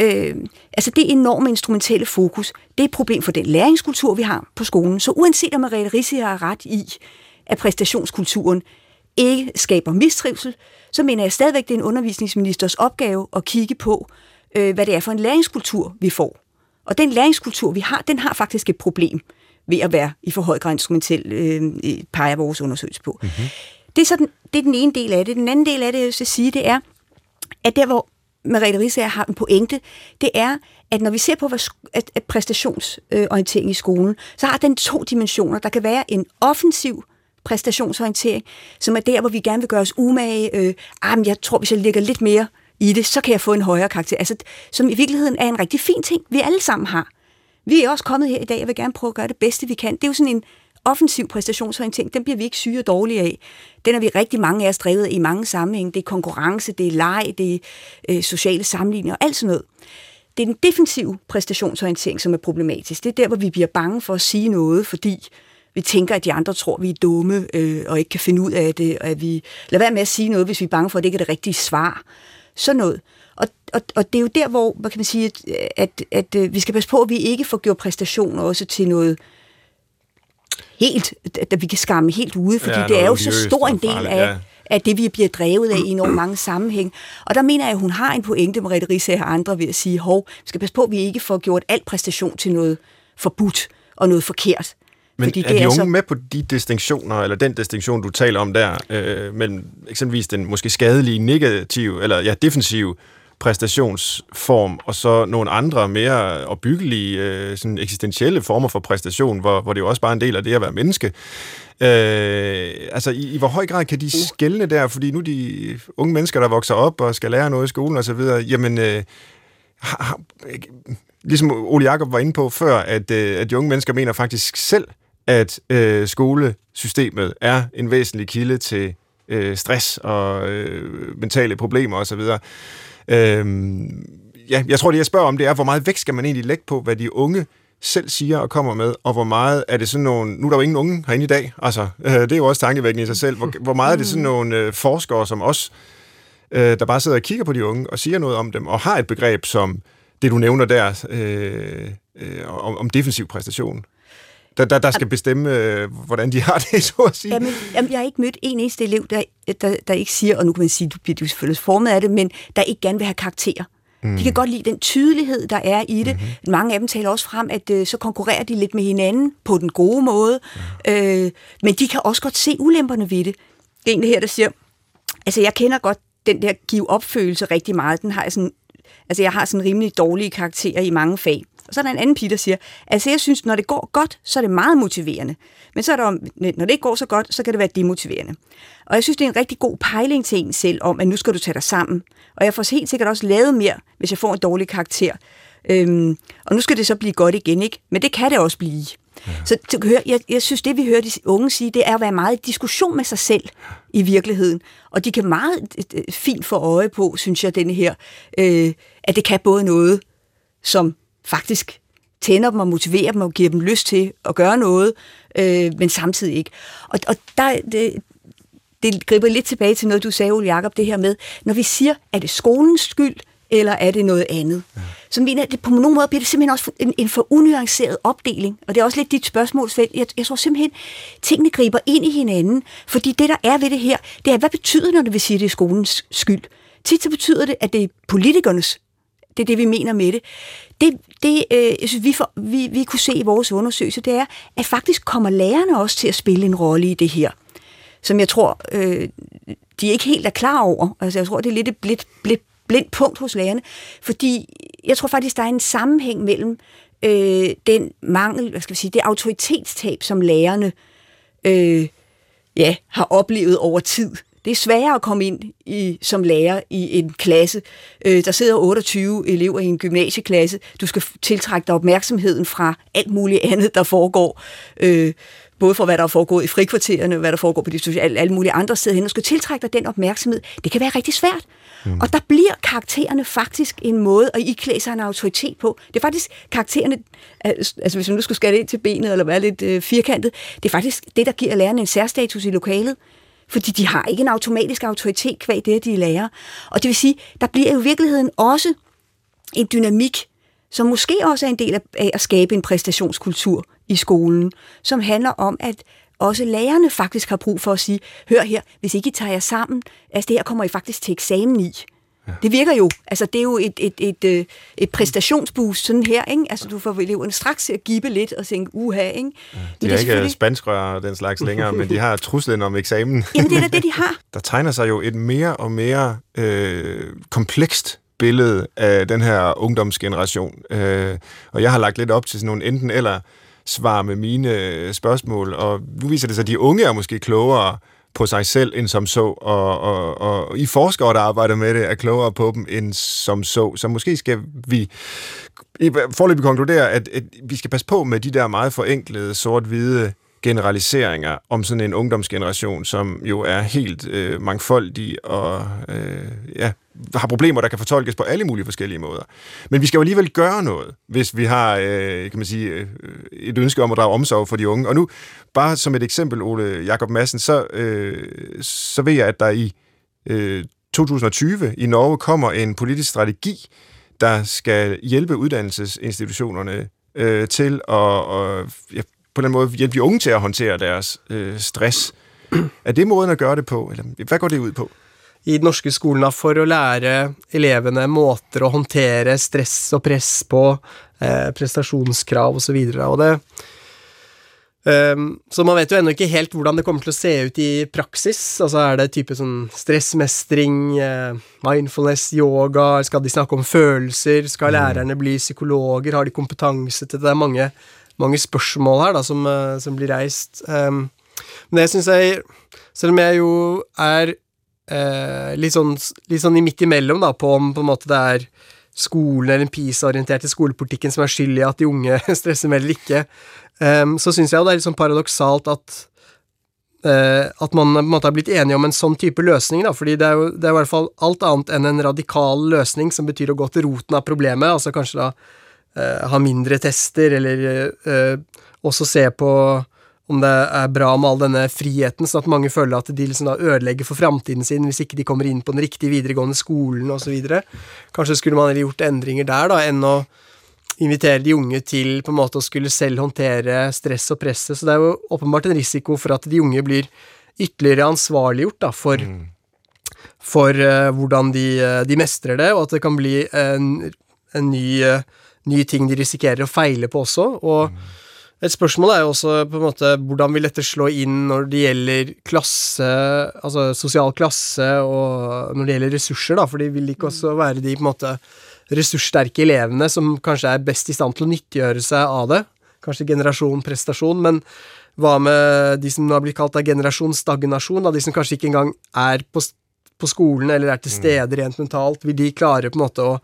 øh, altså det enorme instrumentelle fokus, det er et problem for den læringskultur, vi har på skolen. Så uanset om Mariette Risse har ret i, at præstationskulturen ikke skaber mistrivsel, så mener jeg stadigvæk, det er en undervisningsministers opgave at kigge på, øh, hvad det er for en læringskultur, vi får. Og den læringskultur, vi har, den har faktisk et problem ved at være i for høj grad instrumentel, øh, peger vores undersøgelse på. Mm-hmm. Det, er sådan, det er den ene del af det. Den anden del af det, jeg vil sige, det er, at der, hvor Merete Risager har en pointe, det er, at når vi ser på hvad, at, at præstationsorientering i skolen, så har den to dimensioner. Der kan være en offensiv præstationsorientering, som er der, hvor vi gerne vil gøre os umage. Øh, ah, jeg tror, hvis jeg lægger lidt mere i det, så kan jeg få en højere karakter. Altså, som i virkeligheden er en rigtig fin ting, vi alle sammen har. Vi er også kommet her i dag og vil gerne prøve at gøre det bedste, vi kan. Det er jo sådan en offensiv præstationsorientering, den bliver vi ikke syge og dårlige af. Den er vi rigtig mange af os drevet i mange sammenhænge. Det er konkurrence, det er leg, det er øh, sociale sammenligninger og alt sådan noget. Det er den defensive præstationsorientering, som er problematisk. Det er der, hvor vi bliver bange for at sige noget, fordi vi tænker, at de andre tror, at vi er dumme øh, og ikke kan finde ud af det, og at vi lader være med at sige noget, hvis vi er bange for, at det ikke er det rigtige svar. Sådan noget. Og, og, og det er jo der, hvor hvad kan man sige, at, at, at, at vi skal passe på, at vi ikke får gjort præstationer også til noget helt, at vi kan skamme helt ude, fordi ja, det er jo så stor en del af, ja. af det, vi bliver drevet af i enormt mange sammenhæng. Og der mener jeg, at hun har en pointe, Mariette Risse og andre, ved at sige, hov, vi skal passe på, at vi ikke får gjort al præstation til noget forbudt og noget forkert. Men Fordi er de unge så... med på de distinktioner, eller den distinktion, du taler om der, øh, mellem eksempelvis den måske skadelige, negative, eller ja, defensive præstationsform, og så nogle andre mere opbyggelige, øh, sådan eksistentielle former for præstation, hvor, hvor det jo også bare er en del af det at være menneske. Øh, altså, i, i hvor høj grad kan de skælne der? Fordi nu de unge mennesker, der vokser op og skal lære noget i skolen osv., jamen, øh, har, ligesom Ole Jacob var inde på før, at, øh, at de unge mennesker mener faktisk selv, at øh, skolesystemet er en væsentlig kilde til øh, stress og øh, mentale problemer osv. Øh, ja, jeg tror, det jeg spørger om, det er, hvor meget vægt skal man egentlig lægge på, hvad de unge selv siger og kommer med, og hvor meget er det sådan nogle... Nu er der jo ingen unge herinde i dag, altså, øh, det er jo også tankevækkende i sig selv. Hvor, hvor meget er det sådan nogle øh, forskere som os, øh, der bare sidder og kigger på de unge og siger noget om dem, og har et begreb som det, du nævner der, øh, øh, om, om defensiv præstation? Der, der, der skal bestemme, øh, hvordan de har det, *laughs* så at sige. Jamen, jamen, jeg har ikke mødt en eneste elev, der, der, der ikke siger, og nu kan man sige, du bliver selvfølgelig formet af det, men der ikke gerne vil have karakterer. Mm. De kan godt lide den tydelighed, der er i det. Mm-hmm. Mange af dem taler også frem, at øh, så konkurrerer de lidt med hinanden på den gode måde. Mm. Øh, men de kan også godt se ulemperne ved det. Det er en her, der siger, altså jeg kender godt den der give opfølelse rigtig meget. Den har jeg sådan, altså jeg har sådan rimelig dårlige karakterer i mange fag. Og så er der en anden pige, der siger, altså jeg synes, når det går godt, så er det meget motiverende. Men så er der, når det ikke går så godt, så kan det være demotiverende. Og jeg synes, det er en rigtig god pejling til en selv om, at nu skal du tage dig sammen. Og jeg får helt sikkert også lavet mere, hvis jeg får en dårlig karakter. Øhm, og nu skal det så blive godt igen, ikke? Men det kan det også blive. Ja. Så jeg, jeg synes, det vi hører de unge sige, det er at være meget i diskussion med sig selv i virkeligheden. Og de kan meget fint få øje på, synes jeg, denne her, øh, at det kan både noget, som faktisk tænder dem og motiverer dem og giver dem lyst til at gøre noget, øh, men samtidig ikke. Og, og der, det, det griber lidt tilbage til noget, du sagde, Ole Jacob, det her med, når vi siger, at det skolens skyld, eller er det noget andet? Ja. Så mener det på nogle måder bliver det simpelthen også en, en for unuanceret opdeling, og det er også lidt dit spørgsmål, Svend. Jeg, jeg tror simpelthen, tingene griber ind i hinanden, fordi det, der er ved det her, det er, hvad betyder når det vil sige, at det er skolens skyld? Tit så betyder det, at det er politikernes det er det, vi mener med det. Det, det øh, synes, vi, for, vi, vi kunne se i vores undersøgelse, det er, at faktisk kommer lærerne også til at spille en rolle i det her, som jeg tror, øh, de ikke helt er klar over. Altså, jeg tror, det er lidt et blidt, blidt, blindt punkt hos lærerne, fordi jeg tror faktisk, der er en sammenhæng mellem øh, den mangel, hvad skal vi sige, det autoritetstab, som lærerne øh, ja, har oplevet over tid. Det er sværere at komme ind i, som lærer i en klasse. Øh, der sidder 28 elever i en gymnasieklasse. Du skal tiltrække dig opmærksomheden fra alt muligt andet, der foregår. Øh, både for hvad der er foregået i frikvartererne, hvad der foregår på de sociale, alle mulige andre steder hen, og skal tiltrække dig den opmærksomhed. Det kan være rigtig svært. Mm. Og der bliver karaktererne faktisk en måde at iklæde sig en autoritet på. Det er faktisk karaktererne, altså hvis man nu skulle skære ind til benet, eller være lidt øh, firkantet, det er faktisk det, der giver lærerne en særstatus i lokalet fordi de har ikke en automatisk autoritet kvæg det, de lærer. Og det vil sige, der bliver jo i virkeligheden også en dynamik, som måske også er en del af at skabe en præstationskultur i skolen, som handler om, at også lærerne faktisk har brug for at sige, hør her, hvis ikke I tager jer sammen, altså det her kommer I faktisk til eksamen i. Ja. Det virker jo, altså det er jo et, et, et, et, øh, et præstationsboost sådan her, ikke? Altså du får eleverne straks til at gibe lidt og tænke, uha, ikke? Ja, de men har ikke selvfølgelig... spanskrør den slags længere, men de har *laughs* truslen om eksamen. Jamen det er da det, de har. *laughs* Der tegner sig jo et mere og mere øh, komplekst billede af den her ungdomsgeneration. Øh, og jeg har lagt lidt op til sådan nogle enten eller svar med mine øh, spørgsmål, og nu viser det sig, at de unge er måske klogere på sig selv end som så, og, og, og I forskere, der arbejder med det, er klogere på dem end som så. Så måske skal vi forløbig konkludere, at, at vi skal passe på med de der meget forenklede, sort-hvide generaliseringer om sådan en ungdomsgeneration, som jo er helt øh, mangfoldig og øh, ja, har problemer, der kan fortolkes på alle mulige forskellige måder. Men vi skal jo alligevel gøre noget, hvis vi har øh, kan man sige, øh, et ønske om at drage omsorg for de unge. Og nu, bare som et eksempel, Ole Jakob Madsen, så, øh, så ved jeg, at der i øh, 2020 i Norge kommer en politisk strategi, der skal hjælpe uddannelsesinstitutionerne øh, til at og, ja, på den måde hjælpe de unge til at håndtere deres øh, stress. Er det måden at gøre det på? Eller hvad går det ud på? i den norske skolen for å lære elevene måter å håndtere stress og press på, eh, prestasjonskrav osv. Og, så og det um, Så man vet jo ennå ikke helt hvordan det kommer til å se ut i praksis. Altså Er det type sånn stressmestring, eh, mindfulness, yoga, skal de snakke om følelser, skal mm. lærerne bli psykologer, har de kompetanse til det? Det er mange, mange spørsmål her da som, eh, som blir reist. Um, men det syns jeg, selv om jeg jo er eh, litt, sånn, litt sånn midt imellom, da, på om på en måte det er skolen eller den PISA-orienterte skolepolitikken som er skyld i at de unge *laughs* stresser mer eller ikke, um, så syns jeg jo det er litt sånn paradoksalt at uh, at man på en måte har blitt enige om en sånn type løsning, da, fordi det er jo det er i hvert fall alt annet enn en radikal løsning som betyr å gå til roten av problemet, altså kanskje da uh, ha mindre tester, eller uh, også se på om det er bra med all denne friheten, sånn at mange føler at de liksom da ødelegger for framtiden sin hvis ikke de kommer inn på den riktige videregående skolen osv. Kanskje skulle man gjort endringer der, da, enn å invitere de unge til på en måte å skulle selv håndtere stress og presset. Så det er jo åpenbart en risiko for at de unge blir ytterligere ansvarliggjort da, for, mm. for uh, hvordan de, de, mestrer det, og at det kan bli en, en ny, uh, ny, ting de risikerer å feile på også. og mm et spørsmål er jo også på en måte hvordan vil dette slå inn når det gjelder klasse, altså sosial klasse, og når det gjelder ressurser, da, for de vil ikke også være de på en måte ressurssterke elevene som kanskje er best i stand til å nyttiggjøre seg av det. Kanskje generasjon prestasjon, men hva med de som har blitt kalt av generasjon stagnasjon, da, de som kanskje ikke engang er på, på skolen eller er til mm. stede rent mentalt, vil de klare på en måte å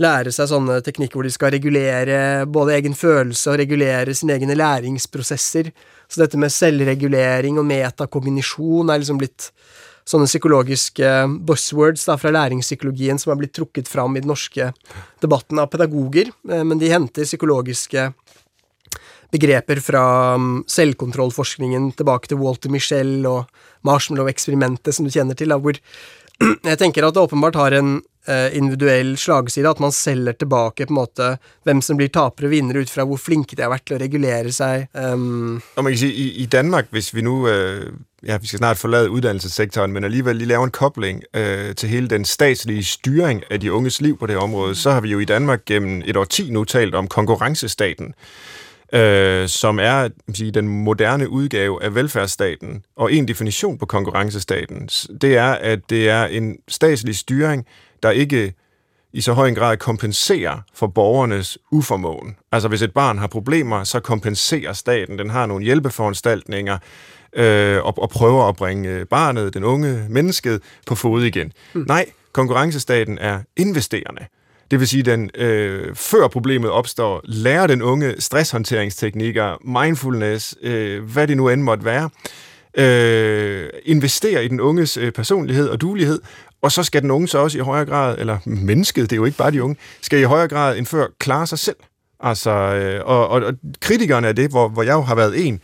lære seg sånne teknikker hvor de skal regulere både egen følelse og regulere sine egne læringsprosesser. Så dette med selvregulering og metakognisjon er liksom blitt sånne psykologiske buzzwords da, fra læringspsykologien som har blitt trukket fram i den norske debatten av pedagoger, eh, men de henter psykologiske begreper fra mm, selvkontrollforskningen tilbake til Walter Michelle og marshmallow-eksperimentet som du kjenner til, da, hvor *clears throat* jeg tenker at det åpenbart har en Eh, individuell slagside. At man selger tilbake på en måte hvem som blir tapere og vinnere ut fra hvor flinke de har vært til å regulere seg. Um, og man kan i, i Danmark, hvis vi nu, øh, ja, vi skal snart forlade uddannelsessektoren, men alligevel lige lave en kobling øh, til hele den statslige styring af de unges liv på det området, område, så har vi jo i Danmark gennem et årti nu talt om konkurrencestaten øh, som er sige, den moderne udgave af velfærdsstaten. Og en definition på konkurrencestaten, det er, at det er en statslig styring, der ikke i så høj en grad kompenserer for borgernes uformåen. Altså hvis et barn har problemer, så kompenserer staten. Den har nogle hjælpeforanstaltninger øh, og, og prøver at bringe barnet, den unge mennesket, på fod igen. Mm. Nej, konkurrencestaten er investerende. Det vil sige, at den øh, før problemet opstår, lærer den unge stresshåndteringsteknikker, mindfulness, øh, hvad det nu end måtte være, øh, investerer i den unges øh, personlighed og dulighed, og så skal den unge så også i højere grad, eller mennesket, det er jo ikke bare de unge, skal i højere grad end før klare sig selv. Altså, øh, og, og, og kritikerne af det, hvor, hvor jeg jo har været en,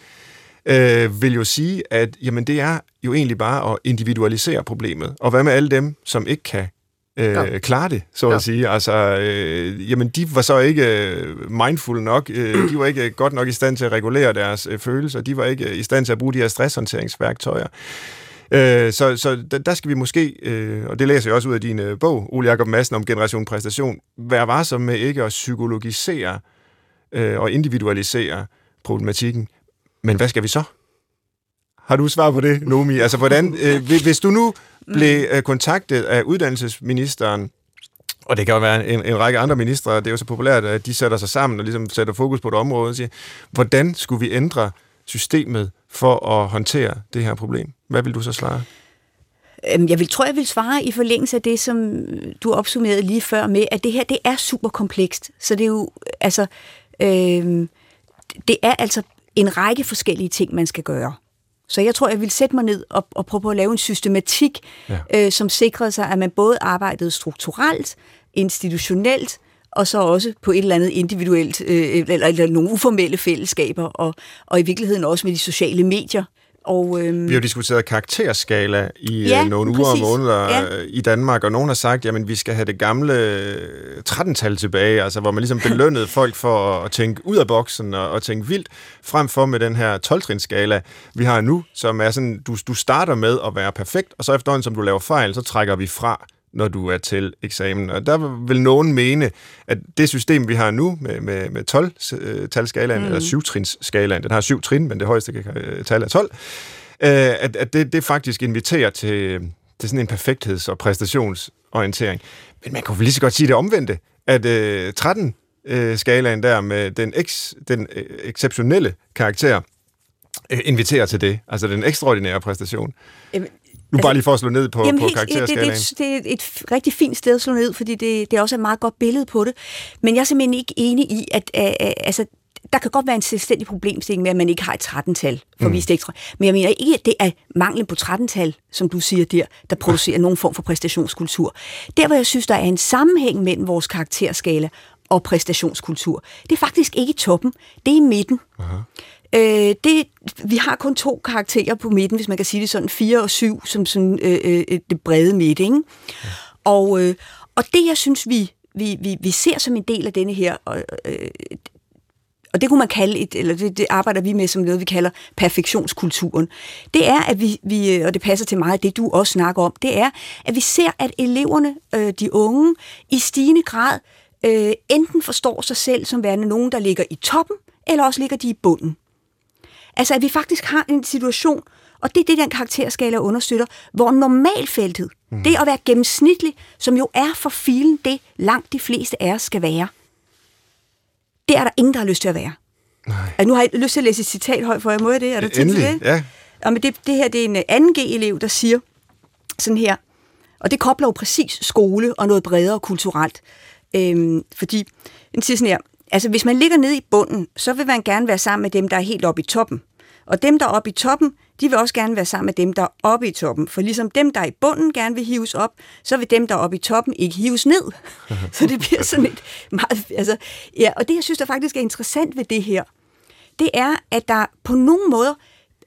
øh, vil jo sige, at jamen, det er jo egentlig bare at individualisere problemet. Og hvad med alle dem, som ikke kan øh, ja. klare det, så ja. at sige. Altså, øh, jamen, de var så ikke øh, mindful nok, øh, de var ikke godt nok i stand til at regulere deres øh, følelser, de var ikke i stand til at bruge de her stresshåndteringsværktøjer. Øh, så så der skal vi måske, øh, og det læser jeg også ud af din øh, bog, Ole Jacob Madsen om generation præstation, være varsom med ikke at psykologisere øh, og individualisere problematikken. Men hvad skal vi så? Har du svar på det, Nomi? Altså, hvordan, øh, hvis du nu blev øh, kontaktet af uddannelsesministeren, og det kan jo være en, en række andre ministre, det er jo så populært, at de sætter sig sammen og ligesom sætter fokus på et område og siger, hvordan skulle vi ændre systemet for at håndtere det her problem? Hvad vil du så svare? Øhm, jeg vil, tror, jeg vil svare i forlængelse af det, som du opsummerede lige før med, at det her, det er super komplekst. Så det er jo, altså, øh, det er altså en række forskellige ting, man skal gøre. Så jeg tror, jeg vil sætte mig ned og, og prøve at lave en systematik, ja. øh, som sikrede sig, at man både arbejdede strukturelt, institutionelt, og så også på et eller andet individuelt, øh, eller, eller nogle uformelle fællesskaber, og, og i virkeligheden også med de sociale medier, og, øhm, vi har jo diskuteret karakterskala i ja, øh, nogle uger og måneder ja. i Danmark, og nogen har sagt, at vi skal have det gamle 13-tal øh, tilbage, altså hvor man ligesom belønnede folk for at tænke ud af boksen og, og tænke vildt, frem for med den her 12-trinsskala, vi har nu, som er sådan, du, du starter med at være perfekt, og så efterhånden, som du laver fejl, så trækker vi fra når du er til eksamen. Og der vil nogen mene, at det system, vi har nu med, med, med 12-talskalaen, mm. eller 7-trins-skalaen, den har 7 trin, men det højeste øh, tal er 12, øh, at, at det, det faktisk inviterer til, til sådan en perfektheds- og præstationsorientering. Men man kunne vel lige så godt sige det omvendte, at øh, 13 skalaen der med den, ex, den øh, exceptionelle karakter øh, inviterer til det, altså den ekstraordinære præstation. Jamen, nu bare altså, lige for at slå ned på, jamen, på karakterskalaen. Det, det, det er et rigtig fint sted at slå ned, fordi det, det er også et meget godt billede på det. Men jeg er simpelthen ikke enig i, at uh, altså, der kan godt være en selvstændig problemstilling med, at man ikke har et 13-tal for mm. vist ekstra. Men jeg mener ikke, at det er manglen på 13-tal, som du siger der, der producerer nogen form for præstationskultur. Der, hvor jeg synes, der er en sammenhæng mellem vores karakterskala og præstationskultur, det er faktisk ikke i toppen, det er i midten. Aha. Øh, det, vi har kun to karakterer på midten, hvis man kan sige det sådan, fire og syv, som sådan øh, øh, det brede midt, ikke? Ja. Og, øh, og det, jeg synes, vi, vi, vi, vi ser som en del af denne her, øh, og det kunne man kalde et, eller det, det arbejder vi med som noget, vi kalder perfektionskulturen. Det er, at vi, vi, og det passer til meget det, du også snakker om, det er, at vi ser, at eleverne, øh, de unge, i stigende grad øh, enten forstår sig selv som værende nogen, der ligger i toppen, eller også ligger de i bunden. Altså, at vi faktisk har en situation, og det er det, den karakterskala understøtter, hvor normalfeltet, mm. det at være gennemsnitlig, som jo er for filen det, langt de fleste af os skal være, det er der ingen, der har lyst til at være. Nej. Altså, nu har jeg lyst til at læse et citat højt for jer. Må jeg det? Er der tid til det? ja. Og men det, det her det er en anden G-elev, der siger sådan her, og det kobler jo præcis skole og noget bredere kulturelt. Øhm, fordi den siger sådan her, Altså, hvis man ligger nede i bunden, så vil man gerne være sammen med dem, der er helt oppe i toppen. Og dem, der er oppe i toppen, de vil også gerne være sammen med dem, der er oppe i toppen. For ligesom dem, der er i bunden, gerne vil hives op, så vil dem, der er oppe i toppen, ikke hives ned. *laughs* så det bliver sådan et meget... Altså, ja, og det, jeg synes, der faktisk er interessant ved det her, det er, at der på nogle måder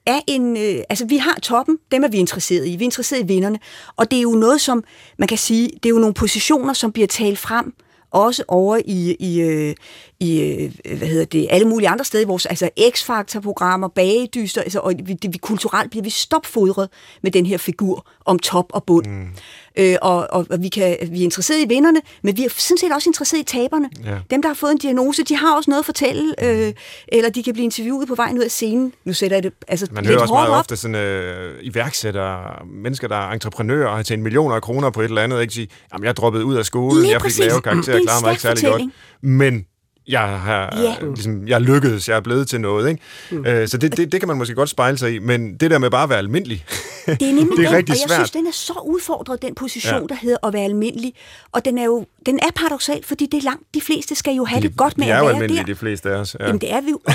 er en... Øh, altså, vi har toppen, dem er vi interesseret i. Vi er interesseret i vinderne. Og det er jo noget, som man kan sige, det er jo nogle positioner, som bliver talt frem, også over i, i, øh, i øh, hvad hedder det, alle mulige andre steder i vores altså X-Factor-programmer, bagedyster, altså, og vi, det, vi, kulturelt bliver vi stopfodret med den her figur om top og bund. Mm. Øh, og, og, og vi, kan, vi er interesseret i vinderne, men vi er sådan set også interesseret i taberne. Ja. Dem, der har fået en diagnose, de har også noget at fortælle, øh, eller de kan blive interviewet på vejen ud af scenen. Nu sætter jeg det altså, Man hører også meget op. ofte sådan øh, iværksættere, mennesker, der er entreprenører og har tjent millioner af kroner på et eller andet, ikke sige, jamen jeg droppede ud af skolen, Lige jeg fik lave karakterer, klarer mig ikke særlig godt. Men jeg har ja. ligesom, jeg lykkedes, jeg er blevet til noget. Ikke? Mm. Øh, så det, det, det kan man måske godt spejle sig i, men det der med bare at være almindelig, det er, nemlig *laughs* det er den, rigtig og jeg synes, den er så udfordret, den position, ja. der hedder at være almindelig. Og den er jo den er paradoxal, fordi det er langt, de fleste skal jo have de, det godt med de at være der. De er jo almindelige, de fleste af os. Ja. Jamen det er vi jo. *laughs*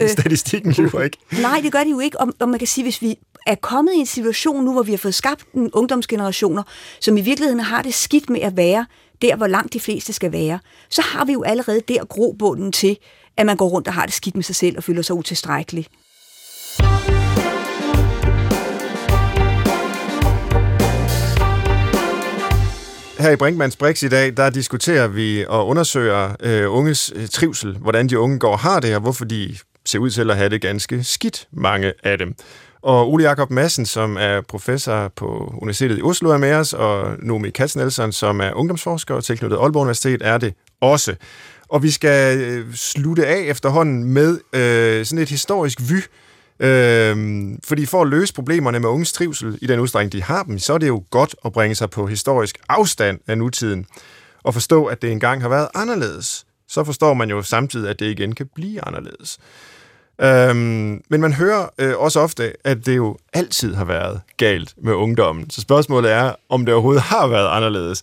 Øh, Statistikken lyver ikke. Nej, det gør de jo ikke. Og, og man kan sige, hvis vi er kommet i en situation nu, hvor vi har fået skabt en ungdomsgenerationer, som i virkeligheden har det skidt med at være der, hvor langt de fleste skal være, så har vi jo allerede der grobunden til, at man går rundt og har det skidt med sig selv og føler sig utilstrækkelig. Her i Brinkmanns Brix i dag, der diskuterer vi og undersøger øh, unges øh, trivsel, hvordan de unge går har det, og hvorfor de ser ud til at have det ganske skidt, mange af dem. Og Ole Jakob Madsen, som er professor på Universitetet i Oslo, er med os, og Nomi Katznelson, som er ungdomsforsker og tilknyttet Aalborg Universitet, er det også. Og vi skal øh, slutte af efterhånden med øh, sådan et historisk vy, øh, fordi for at løse problemerne med unges trivsel i den udstrækning, de har dem, så er det jo godt at bringe sig på historisk afstand af nutiden, og forstå, at det engang har været anderledes. Så forstår man jo samtidig, at det igen kan blive anderledes. Øhm, men man hører øh, også ofte, at det jo altid har været galt med ungdommen. Så spørgsmålet er, om det overhovedet har været anderledes.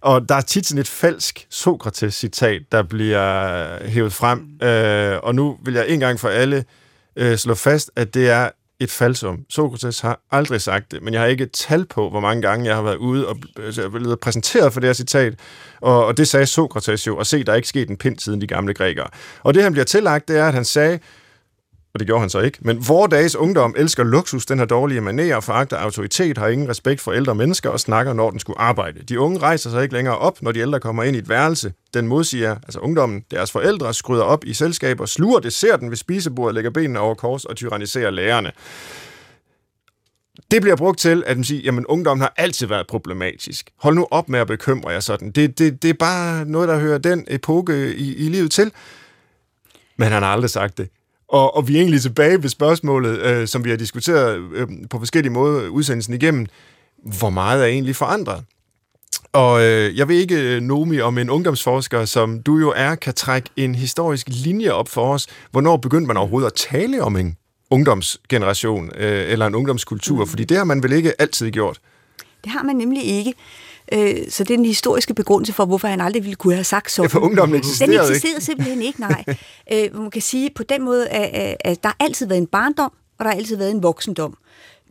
Og der er tit sådan et falsk Sokrates-citat, der bliver hævet frem. Øh, og nu vil jeg en gang for alle øh, slå fast, at det er et falsum. Sokrates har aldrig sagt det, men jeg har ikke et tal på, hvor mange gange jeg har været ude og altså, blevet præsenteret for det her citat. Og, og det sagde Sokrates jo, og se, der er ikke sket en pind siden de gamle grækere. Og det, han bliver tillagt, det er, at han sagde, og det gjorde han så ikke. Men vores dages ungdom elsker luksus, den har dårlige manerer, foragter autoritet, har ingen respekt for ældre mennesker og snakker, når den skulle arbejde. De unge rejser sig ikke længere op, når de ældre kommer ind i et værelse. Den modsiger, altså ungdommen, deres forældre, skryder op i selskaber, sluger desserten ved spisebordet, lægger benene over kors og tyranniserer lærerne. Det bliver brugt til, at man siger, jamen ungdommen har altid været problematisk. Hold nu op med at bekymre jer sådan. Det, det, det er bare noget, der hører den epoke i, i livet til. Men han har aldrig sagt det. Og, og vi er egentlig tilbage ved spørgsmålet, øh, som vi har diskuteret øh, på forskellige måder udsendelsen igennem. Hvor meget er egentlig forandret? Og øh, jeg ved ikke, øh, Nomi, om en ungdomsforsker, som du jo er, kan trække en historisk linje op for os. Hvornår begyndte man overhovedet at tale om en ungdomsgeneration øh, eller en ungdomskultur? Mm. Fordi det har man vel ikke altid gjort? Det har man nemlig ikke. Øh, så det er den historiske begrundelse for, hvorfor han aldrig ville kunne have sagt sådan. Ja, for ungdommen eksisterede Den eksisterede ikke. simpelthen ikke, nej. *laughs* øh, man kan sige på den måde, at, at der har altid været en barndom, og der har altid været en voksendom.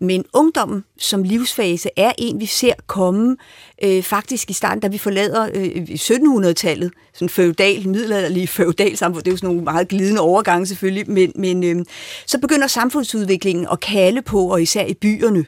Men ungdommen som livsfase er en, vi ser komme øh, faktisk i starten, da vi forlader øh, 1700-tallet, sådan feudal, middelalderlig feudal samfund, det er jo sådan nogle meget glidende overgange selvfølgelig, men, men øh, så begynder samfundsudviklingen at kalde på, og især i byerne,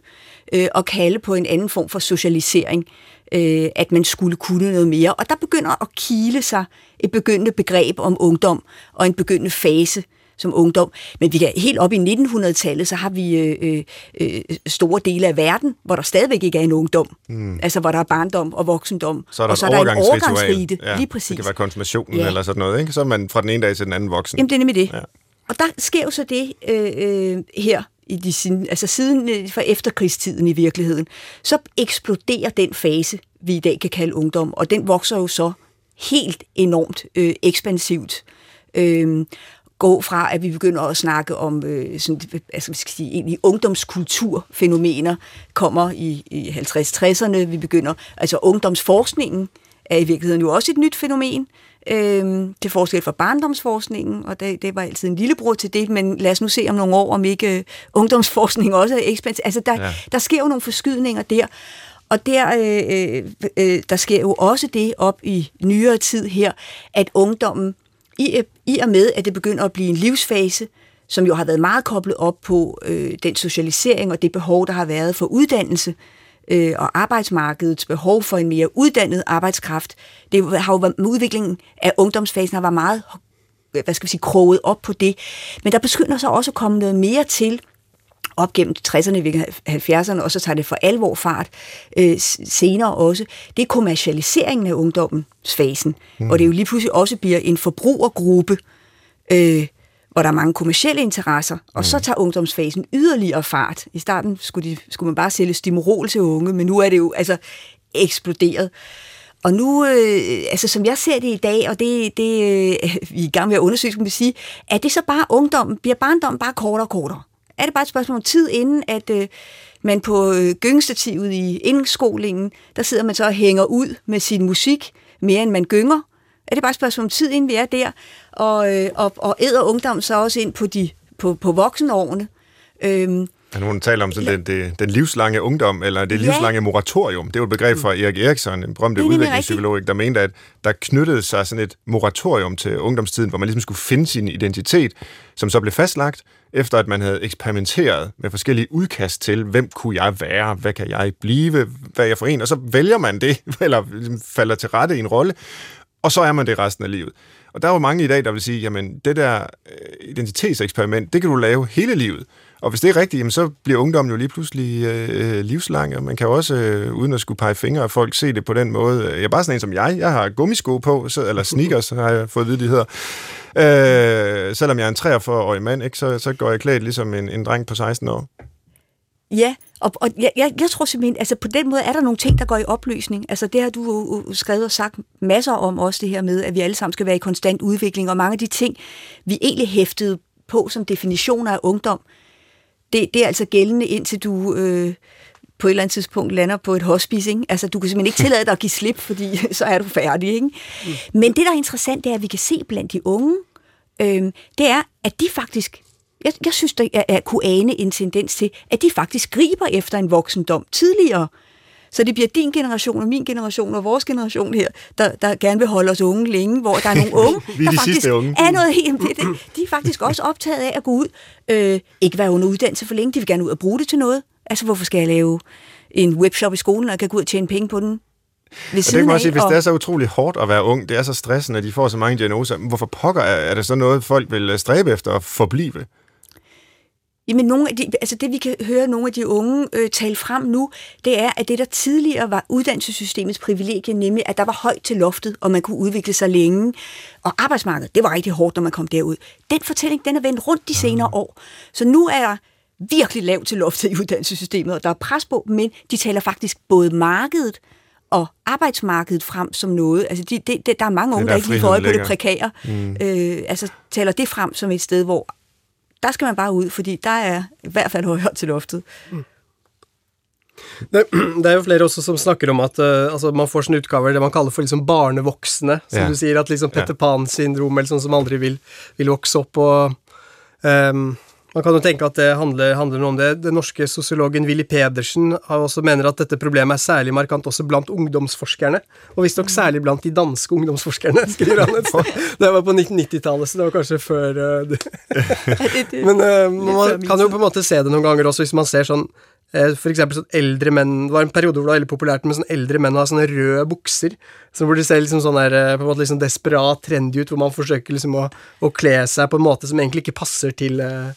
øh, at kalde på en anden form for socialisering øh, at man skulle kunne noget mere. Og der begynder at kile sig et begyndende begreb om ungdom og en begyndende fase som ungdom. Men vi kan helt op i 1900-tallet, så har vi øh, øh, store dele af verden, hvor der stadigvæk ikke er en ungdom. Mm. Altså hvor der er barndom og voksendom. Så er der, og så er der en overgangsrite. Ja, lige præcis. Det kan være konfirmationen ja. eller sådan noget. Ikke? Så er man fra den ene dag til den anden voksen. Jamen det er nemlig det. Ja. Og der sker jo så det øh, øh, her i de altså siden øh, for efterkrigstiden i virkeligheden, så eksploderer den fase, vi i dag kan kalde ungdom, og den vokser jo så helt enormt øh, ekspansivt. Øh, gå fra, at vi begynder at snakke om øh, sådan, altså, skal sige, egentlig ungdomskulturfænomener, kommer i, i 50-60'erne. Vi begynder, altså ungdomsforskningen er i virkeligheden jo også et nyt fænomen øh, til forskel fra barndomsforskningen, og det, det var altid en lillebror til det, men lad os nu se om nogle år, om ikke øh, ungdomsforskning også er ekspansiv. Altså, der, ja. der sker jo nogle forskydninger der, og der, øh, øh, der sker jo også det op i nyere tid her, at ungdommen, i, i og med, at det begynder at blive en livsfase, som jo har været meget koblet op på øh, den socialisering og det behov, der har været for uddannelse øh, og arbejdsmarkedets behov for en mere uddannet arbejdskraft. Det har jo været, udviklingen af ungdomsfasen har været meget hvad skal vi sige, kroget op på det. Men der begynder så også at komme noget mere til, op gennem 60'erne, 70'erne, og så tager det for alvor fart øh, senere også, det er kommercialiseringen af ungdomsfasen. Mm. Og det jo lige pludselig også bliver en forbrugergruppe, øh, hvor der er mange kommersielle interesser, og mm. så tager ungdomsfasen yderligere fart. I starten skulle, de, skulle man bare sælge stimorol til unge, men nu er det jo altså eksploderet. Og nu, øh, altså som jeg ser det i dag, og det, det øh, vi er i gang med at undersøge, skal vi sige, er det så bare ungdom, bliver barndommen bare kortere og kortere? er det bare et spørgsmål om tid, inden at øh, man på øh, gyngestativet i indskolingen, der sidder man så og hænger ud med sin musik, mere end man gynger. Er det bare et spørgsmål om tid, inden vi er der? Og, øh, og, og æder ungdom så også ind på, de, på, på voksenårene? Øhm, Ja, nogen taler om sådan ja. den, den, den livslange ungdom, eller det livslange ja. moratorium. Det er jo et begreb fra Erik Eriksson, en berømte udviklingspsykolog, der mente, at der knyttede sig sådan et moratorium til ungdomstiden, hvor man ligesom skulle finde sin identitet, som så blev fastlagt, efter at man havde eksperimenteret med forskellige udkast til, hvem kunne jeg være, hvad kan jeg blive, hvad er jeg for en, og så vælger man det, *laughs* eller ligesom falder til rette i en rolle, og så er man det resten af livet. Og der er jo mange i dag, der vil sige, jamen det der øh, identitetseksperiment, det kan du lave hele livet. Og hvis det er rigtigt, jamen, så bliver ungdommen jo lige pludselig øh, øh, livslang, og man kan jo også, øh, uden at skulle pege fingre af folk, se det på den måde. Jeg er bare sådan en som jeg. Jeg har gummisko på, så, eller sneakers, *laughs* har jeg fået at vide, de hedder. Øh, selvom jeg er en 43-årig mand, ikke, så, så går jeg klædt ligesom en, en dreng på 16 år. Ja, og, og jeg, jeg, jeg tror simpelthen, altså på den måde er der nogle ting, der går i opløsning. Altså det har du jo skrevet og sagt masser om også, det her med, at vi alle sammen skal være i konstant udvikling, og mange af de ting, vi egentlig hæftede på som definitioner af ungdom, det, det er altså gældende indtil du øh, på et eller andet tidspunkt lander på et hospice. Ikke? Altså, du kan simpelthen ikke tillade dig at give slip, fordi *laughs* så er du færdig. Ikke? Mm. Men det, der er interessant, det er, at vi kan se blandt de unge, øh, det er, at de faktisk jeg, jeg synes, der er, er kunne ane en tendens til, at de faktisk griber efter en voksendom tidligere. Så det bliver din generation og min generation og vores generation her, der, der gerne vil holde os unge længe, hvor der er nogle *laughs* unge, Vi er der faktisk unge. er noget helt... Det, de er faktisk også optaget af at gå ud, øh, ikke være under uddannelse for længe, de vil gerne ud og bruge det til noget. Altså, hvorfor skal jeg lave en webshop i skolen, og jeg kan gå ud og tjene penge på den ved og det kan man sige, hvis og... det er så utrolig hårdt at være ung, det er så stressende, at de får så mange diagnoser, hvorfor pokker er, er det så noget, folk vil stræbe efter at forblive? Jamen, nogle af de, altså det vi kan høre nogle af de unge øh, tale frem nu, det er, at det der tidligere var uddannelsessystemets privilegie, nemlig at der var højt til loftet, og man kunne udvikle sig længe. Og arbejdsmarkedet, det var rigtig hårdt, når man kom derud. Den fortælling, den er vendt rundt de senere mm. år. Så nu er der virkelig lavt til loftet i uddannelsessystemet, og der er pres på, men de taler faktisk både markedet og arbejdsmarkedet frem som noget. Altså, de, de, de, der er mange unge, der, der ikke lige får øje på det prekære. Mm. Øh, altså, taler det frem som et sted, hvor der skal man bare ud, fordi der er i hvert fald højere til loftet. Mm. Det, *clears throat* det, er jo flere også som snakker om at uh, altså man får sånne utgaver det man kaller for liksom barnevoksne. Som yeah. du sier, at liksom Petter Pan-syndrom, eller sånn som aldri vil, vil vokse opp. og um, man kan jo tenke at det handler, handler, om det. Den norske sosiologen Willy Pedersen har også mener at dette problemet er særlig markant også blant ungdomsforskerne. Og visstnok særlig blant de danske ungdomsforskerne, *laughs* skriver han. det var på 1990-tallet, så det var kanskje før uh, *laughs* Men uh, man kan jo på en måte se det noen ganger også, hvis man ser sånn uh, for eksempel sånn eldre menn Det var en periode hvor det var veldig populært med sånn eldre menn å ha sånne røde bukser. Så hvor de ser liksom sånn der, på en måte liksom desperat trendy ut, hvor man forsøker liksom å, å kle seg på en måte som egentlig ikke passer til uh,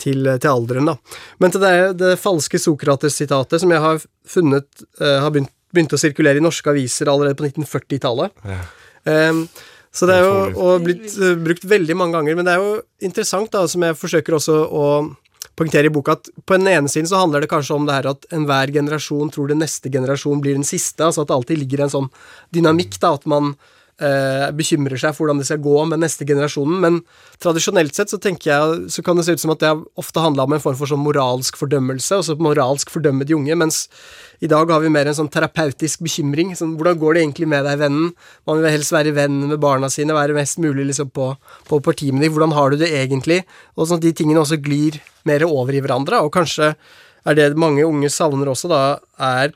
til, til alderen. da. Men til det, det falske Sokrates-sitatet, som jeg har funnet uh, har begynt, begynt, å sirkulere i norske aviser allerede på 1940-tallet. Ja. Um, så det er jo blitt uh, brukt veldig mange ganger, men det er jo interessant, da, som jeg forsøker også å poengtere i boka, at på den ene siden så handler det kanskje om det her at enhver generasjon tror det neste generasjon blir den siste, altså at det alltid ligger en sånn dynamikk, da, at man eh, Eh, bekymrer seg for hvordan det skal gå med neste generasjonen. Men tradisjonelt sett så tenker jeg, så kan det se ut som at det ofte handla om en form for sånn moralsk fordømmelse, altså moralsk fordømme de unge, mens i dag har vi mer en sånn terapeutisk bekymring. Sånn, hvordan går det egentlig med deg, vennen? Man vil helst være venn med barna sine, være mest mulig liksom på, på parti med dem. Hvordan har du det egentlig? Og sånn at de tingene også glir mer over i hverandre, og kanskje er det mange unge savner også, da, er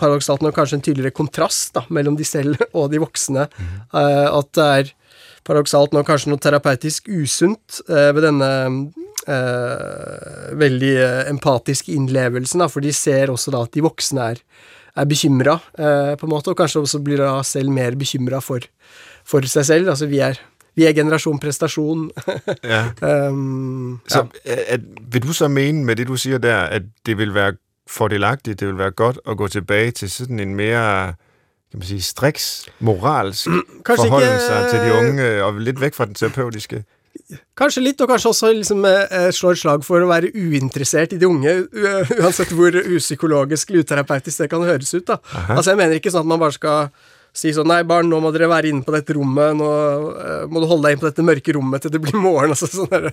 paradoksalt nok kanskje en tydeligere kontrast da, mellom de selv *laughs* og de voksne. Mm. Uh, at det er paradoksalt nok kanskje noe terapeutisk usunt uh, ved denne eh, veldig empatisk innlevelsen, da, for de ser også da at de voksne er, er bekymra, på en måte, og kanskje også blir da selv mer bekymra for, for seg selv. Altså, vi er, vi er generasjon prestasjon. Ja. um, *laughs* Så ja. at, at, vil du så mene med det, du siger der, at det vil være fordelagtigt, det vil være godt at gå tilbage til sådan en mere kan man sige, striks, moralsk Kanskje forholden ikke- til de unge, og lidt væk fra den terapeutiske? Kanskje litt, og kanskje også liksom eh, slå et slag for å være uinteressert i de unge, uansett hvor upsykologisk eller uterapeutisk det kan høres ut. da. Altså Jeg mener ikke sånn at man bare skal si sånn Nei, barn, nå må dere være inne på dette rommet, nå eh, må du holde deg inn på dette mørke rommet til det blir morgen. *laughs* altså sånn der.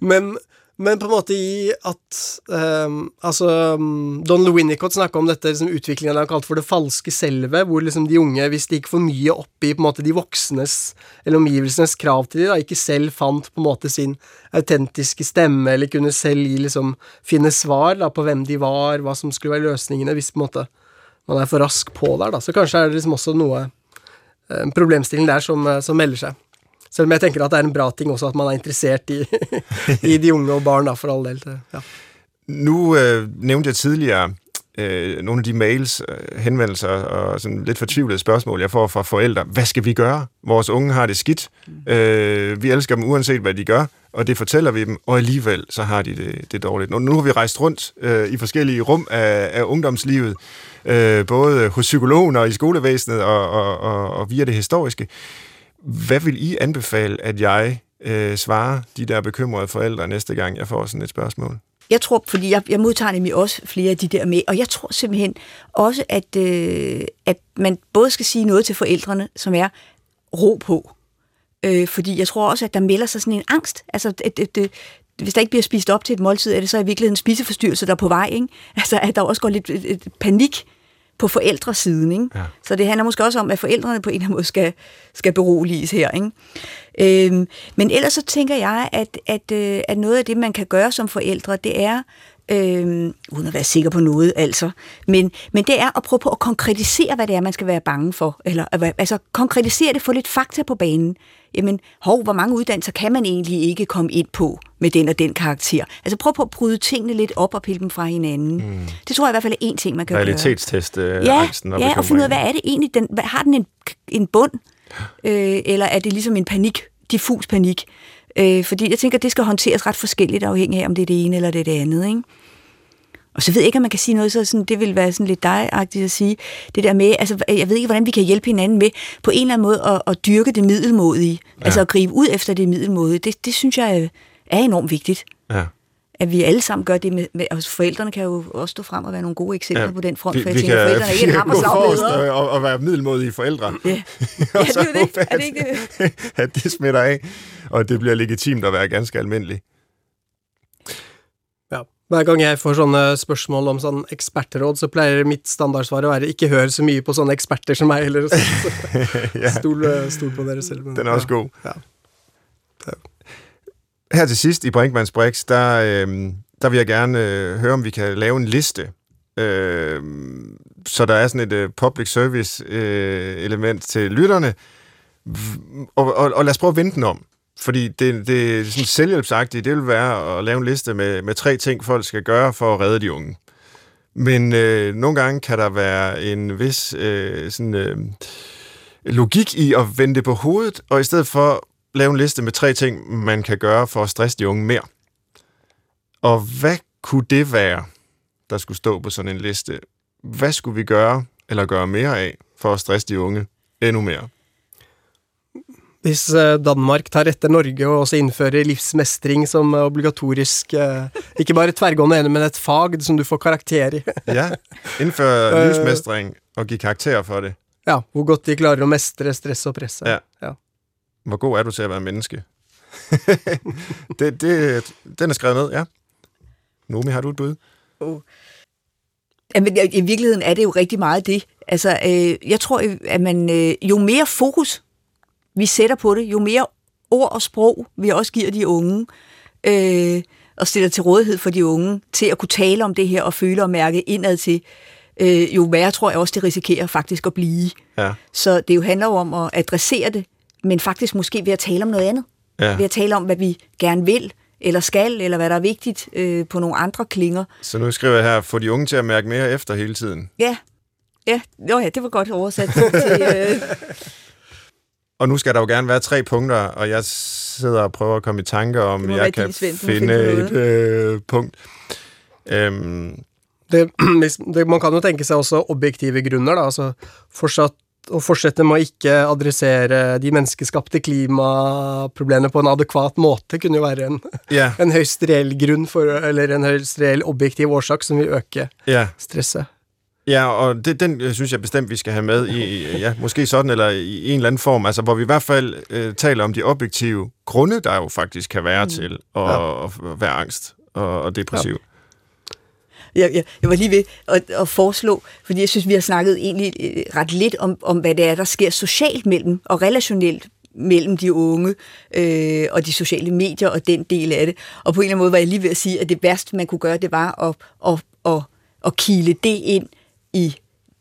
Men, men på en måte i at ehm, Altså, mm, um, Donald Winnicott snakka om dette liksom, utviklingen han kalte for det falske selve, hvor liksom de unge, hvis de gikk for mye opp i på en måte de voksnes eller omgivelsenes krav til dem, da, ikke selv fant på en måte sin autentiske stemme, eller kunne selv gi, liksom, finne svar da, på hvem de var, hva som skulle være løsningene, hvis på en måte man er for rask på der, da. Så kanskje er det liksom også noe eh, en problemstilling der som, eh, som melder seg. Selv om jeg tenker at det er en bra ting også at man er interessert i, *laughs* i de unge og barn, da, for all del. Ja. Nu øh, nævnte jeg tidligere øh, nogle af de mails, øh, henvendelser og sådan lidt fortvivlede spørgsmål, jeg får fra forældre. Hvad skal vi gøre? Vores unge har det skidt. Øh, vi elsker dem uanset hvad de gør, og det fortæller vi dem, og alligevel så har de det, det dårligt. Nu, nu har vi rejst rundt øh, i forskellige rum af, af ungdomslivet, øh, både hos psykologen og i skolevæsenet og, og, og, og via det historiske. Hvad vil I anbefale, at jeg øh, svarer de der bekymrede forældre næste gang, jeg får sådan et spørgsmål? Jeg tror, fordi jeg, jeg modtager nemlig også flere af de der med, og jeg tror simpelthen også, at, øh, at man både skal sige noget til forældrene, som er ro på. Øh, fordi jeg tror også, at der melder sig sådan en angst. Altså, det, det, det, hvis der ikke bliver spist op til et måltid, er det så i virkeligheden en spiseforstyrrelse, der er på vej. Ikke? Altså, at der også går lidt et, et panik på forældresiden. Ikke? Ja. Så det handler måske også om, at forældrene på en eller anden måde skal, skal beroliges her. Ikke? Øhm, men ellers så tænker jeg, at, at, øh, at noget af det, man kan gøre som forældre, det er, øhm, uden at være sikker på noget altså, men, men det er at prøve på at konkretisere, hvad det er, man skal være bange for. Eller altså konkretisere det, få lidt fakta på banen. Jamen, hov, hvor mange uddannelser kan man egentlig ikke komme ind på med den og den karakter? Altså prøv på at bryde tingene lidt op og pille dem fra hinanden. Mm. Det tror jeg i hvert fald er én ting, man kan gøre Realitetstest øh, ja, angsten og ja, og finde ud af, hvad er det egentlig? Den, har den en, en bund? Øh, eller er det ligesom en panik, diffus panik? Øh, fordi jeg tænker, det skal håndteres ret forskelligt, afhængig af, om det er det ene eller det er det andet. Ikke? Og så ved jeg ikke, om man kan sige noget, så sådan, det vil være sådan lidt dig-agtigt at sige. Det der med, altså, jeg ved ikke, hvordan vi kan hjælpe hinanden med på en eller anden måde at, at dyrke det middelmodige. Ja. Altså at gribe ud efter det middelmodige. Det, det synes jeg er enormt vigtigt. Ja. At vi alle sammen gør det med, med altså forældrene kan jo også stå frem og være nogle gode eksempler ja, på den front, vi, for jeg vi tænker, kan, at forældrene er ikke en hammerslag og, og være middelmodige forældre. Ja. *laughs* Og Ja, det er det. håbe, Er det ikke at, *laughs* at det smitter af, og det bliver legitimt at være ganske almindelig. Ja. Hver gang jeg får sånne spørsmål om sånn ekspertråd, så pleier mitt standardsvar å være ikke hør så mye på sånne eksperter som meg, eller så, *laughs* ja, stol, stol på dere selv. men- den er også god. Ja. Her til sidst i Brinkmanns Brix, der, øh, der vil jeg gerne øh, høre, om vi kan lave en liste. Øh, så der er sådan et øh, public service øh, element til lytterne. Og, og, og lad os prøve at vende den om. Fordi det, det er sådan selvhjælpsagtigt, det vil være at lave en liste med, med tre ting, folk skal gøre for at redde de unge. Men øh, nogle gange kan der være en vis øh, sådan, øh, logik i at vende det på hovedet, og i stedet for lave en liste med tre ting, man kan gøre for at stresse de unge mere. Og hvad kunne det være, der skulle stå på sådan en liste? Hvad skulle vi gøre, eller gøre mere af, for at stresse de unge endnu mere? Hvis eh, Danmark tar etter Norge og også innfører livsmestring som obligatorisk eh, Ikke bare tverrgående ene, men et fag som du får karakter i. *laughs* Ja, indføre Øh. livsmestring og give karakter for det. Ja, Hvor godt de klarer å mestre stress og press. Ja. ja. Hvor god er du til at være menneske? *laughs* det, det, den er skrevet ned, ja. Nomi, har du et bud? Jamen, i i virkeligheden er det jo rigtig meget det. Altså, øh, jeg tror, at man, øh, jo mere fokus vi sætter på det, jo mere ord og sprog vi også giver de unge, øh, og stiller til rådighed for de unge, til at kunne tale om det her og føle og mærke indad til, øh, jo værre tror jeg også, det risikerer faktisk at blive. Ja. Så det jo handler jo om at adressere det, men faktisk måske ved at tale om noget andet. Ja. Ved at tale om, hvad vi gerne vil, eller skal, eller hvad der er vigtigt øh, på nogle andre klinger. Så nu skriver jeg her, få de unge til at mærke mere efter hele tiden. Ja, ja, jo, ja det var godt oversat til... Øh. *laughs* Og nu skal der jo gerne være tre punkter, og jeg sidder og prøver at komme i tanker om, jeg kan din, finde et øh, punkt. Øhm. Det, *clears throat* det, man kan jo tenke seg også objektive grunner, da. Altså fortsatt å fortsette med å ikke adressere de menneskeskapte klimaproblemene på en adekvat måte, kunne jo være en, yeah. *laughs* en høyst reell grunn for, eller en høyst reell objektiv årsak som vil øke yeah. stresset. Ja, og det, den øh, synes jeg bestemt, vi skal have med i, ja, måske sådan, eller i en eller anden form, altså hvor vi i hvert fald øh, taler om de objektive grunde, der jo faktisk kan være mm. til at, ja. at være angst og, og depressiv. Ja. Jeg, jeg, jeg var lige ved at, at foreslå, fordi jeg synes, vi har snakket egentlig øh, ret lidt om, om, hvad det er, der sker socialt mellem og relationelt mellem de unge øh, og de sociale medier og den del af det. Og på en eller anden måde var jeg lige ved at sige, at det værste, man kunne gøre, det var at, at, at, at kile det ind i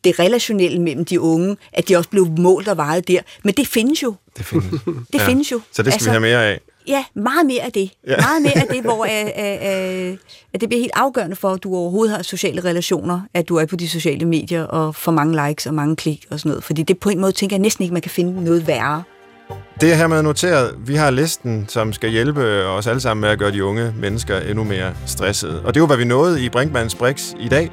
det relationelle mellem de unge, at de også blev målt og vejet der. Men det findes jo. Det findes. *laughs* det ja. findes jo. Så det skal altså, vi have mere af. Ja, meget mere af det. Ja. Meget mere af det, *laughs* hvor uh, uh, uh, at det bliver helt afgørende for, at du overhovedet har sociale relationer, at du er på de sociale medier og får mange likes og mange klik og sådan noget. Fordi det på en måde tænker jeg næsten ikke, man kan finde noget værre. Det er hermed noteret. Vi har listen, som skal hjælpe os alle sammen med at gøre de unge mennesker endnu mere stressede. Og det var, hvad vi nåede i Brinkmanns Brix i dag.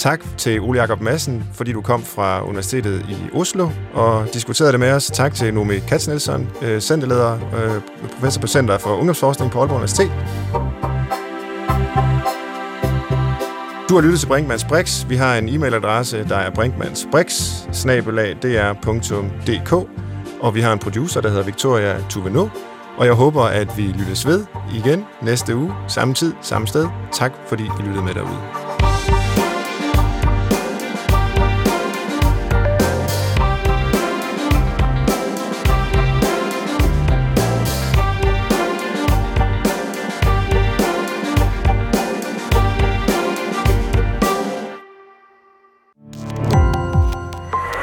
Tak til Ole Jakob Madsen, fordi du kom fra Universitetet i Oslo og diskuterede det med os. Tak til Nomi Katznelson, øh, centerleder, øh, professor på Center for Ungdomsforskning på Aalborg Universitet. Du har lyttet til Brinkmanns Brix. Vi har en e-mailadresse, der er brinkmannsbrix, og vi har en producer, der hedder Victoria Tuveno. Og jeg håber, at vi lyttes ved igen næste uge, samme tid, samme sted. Tak, fordi I lyttede med derude.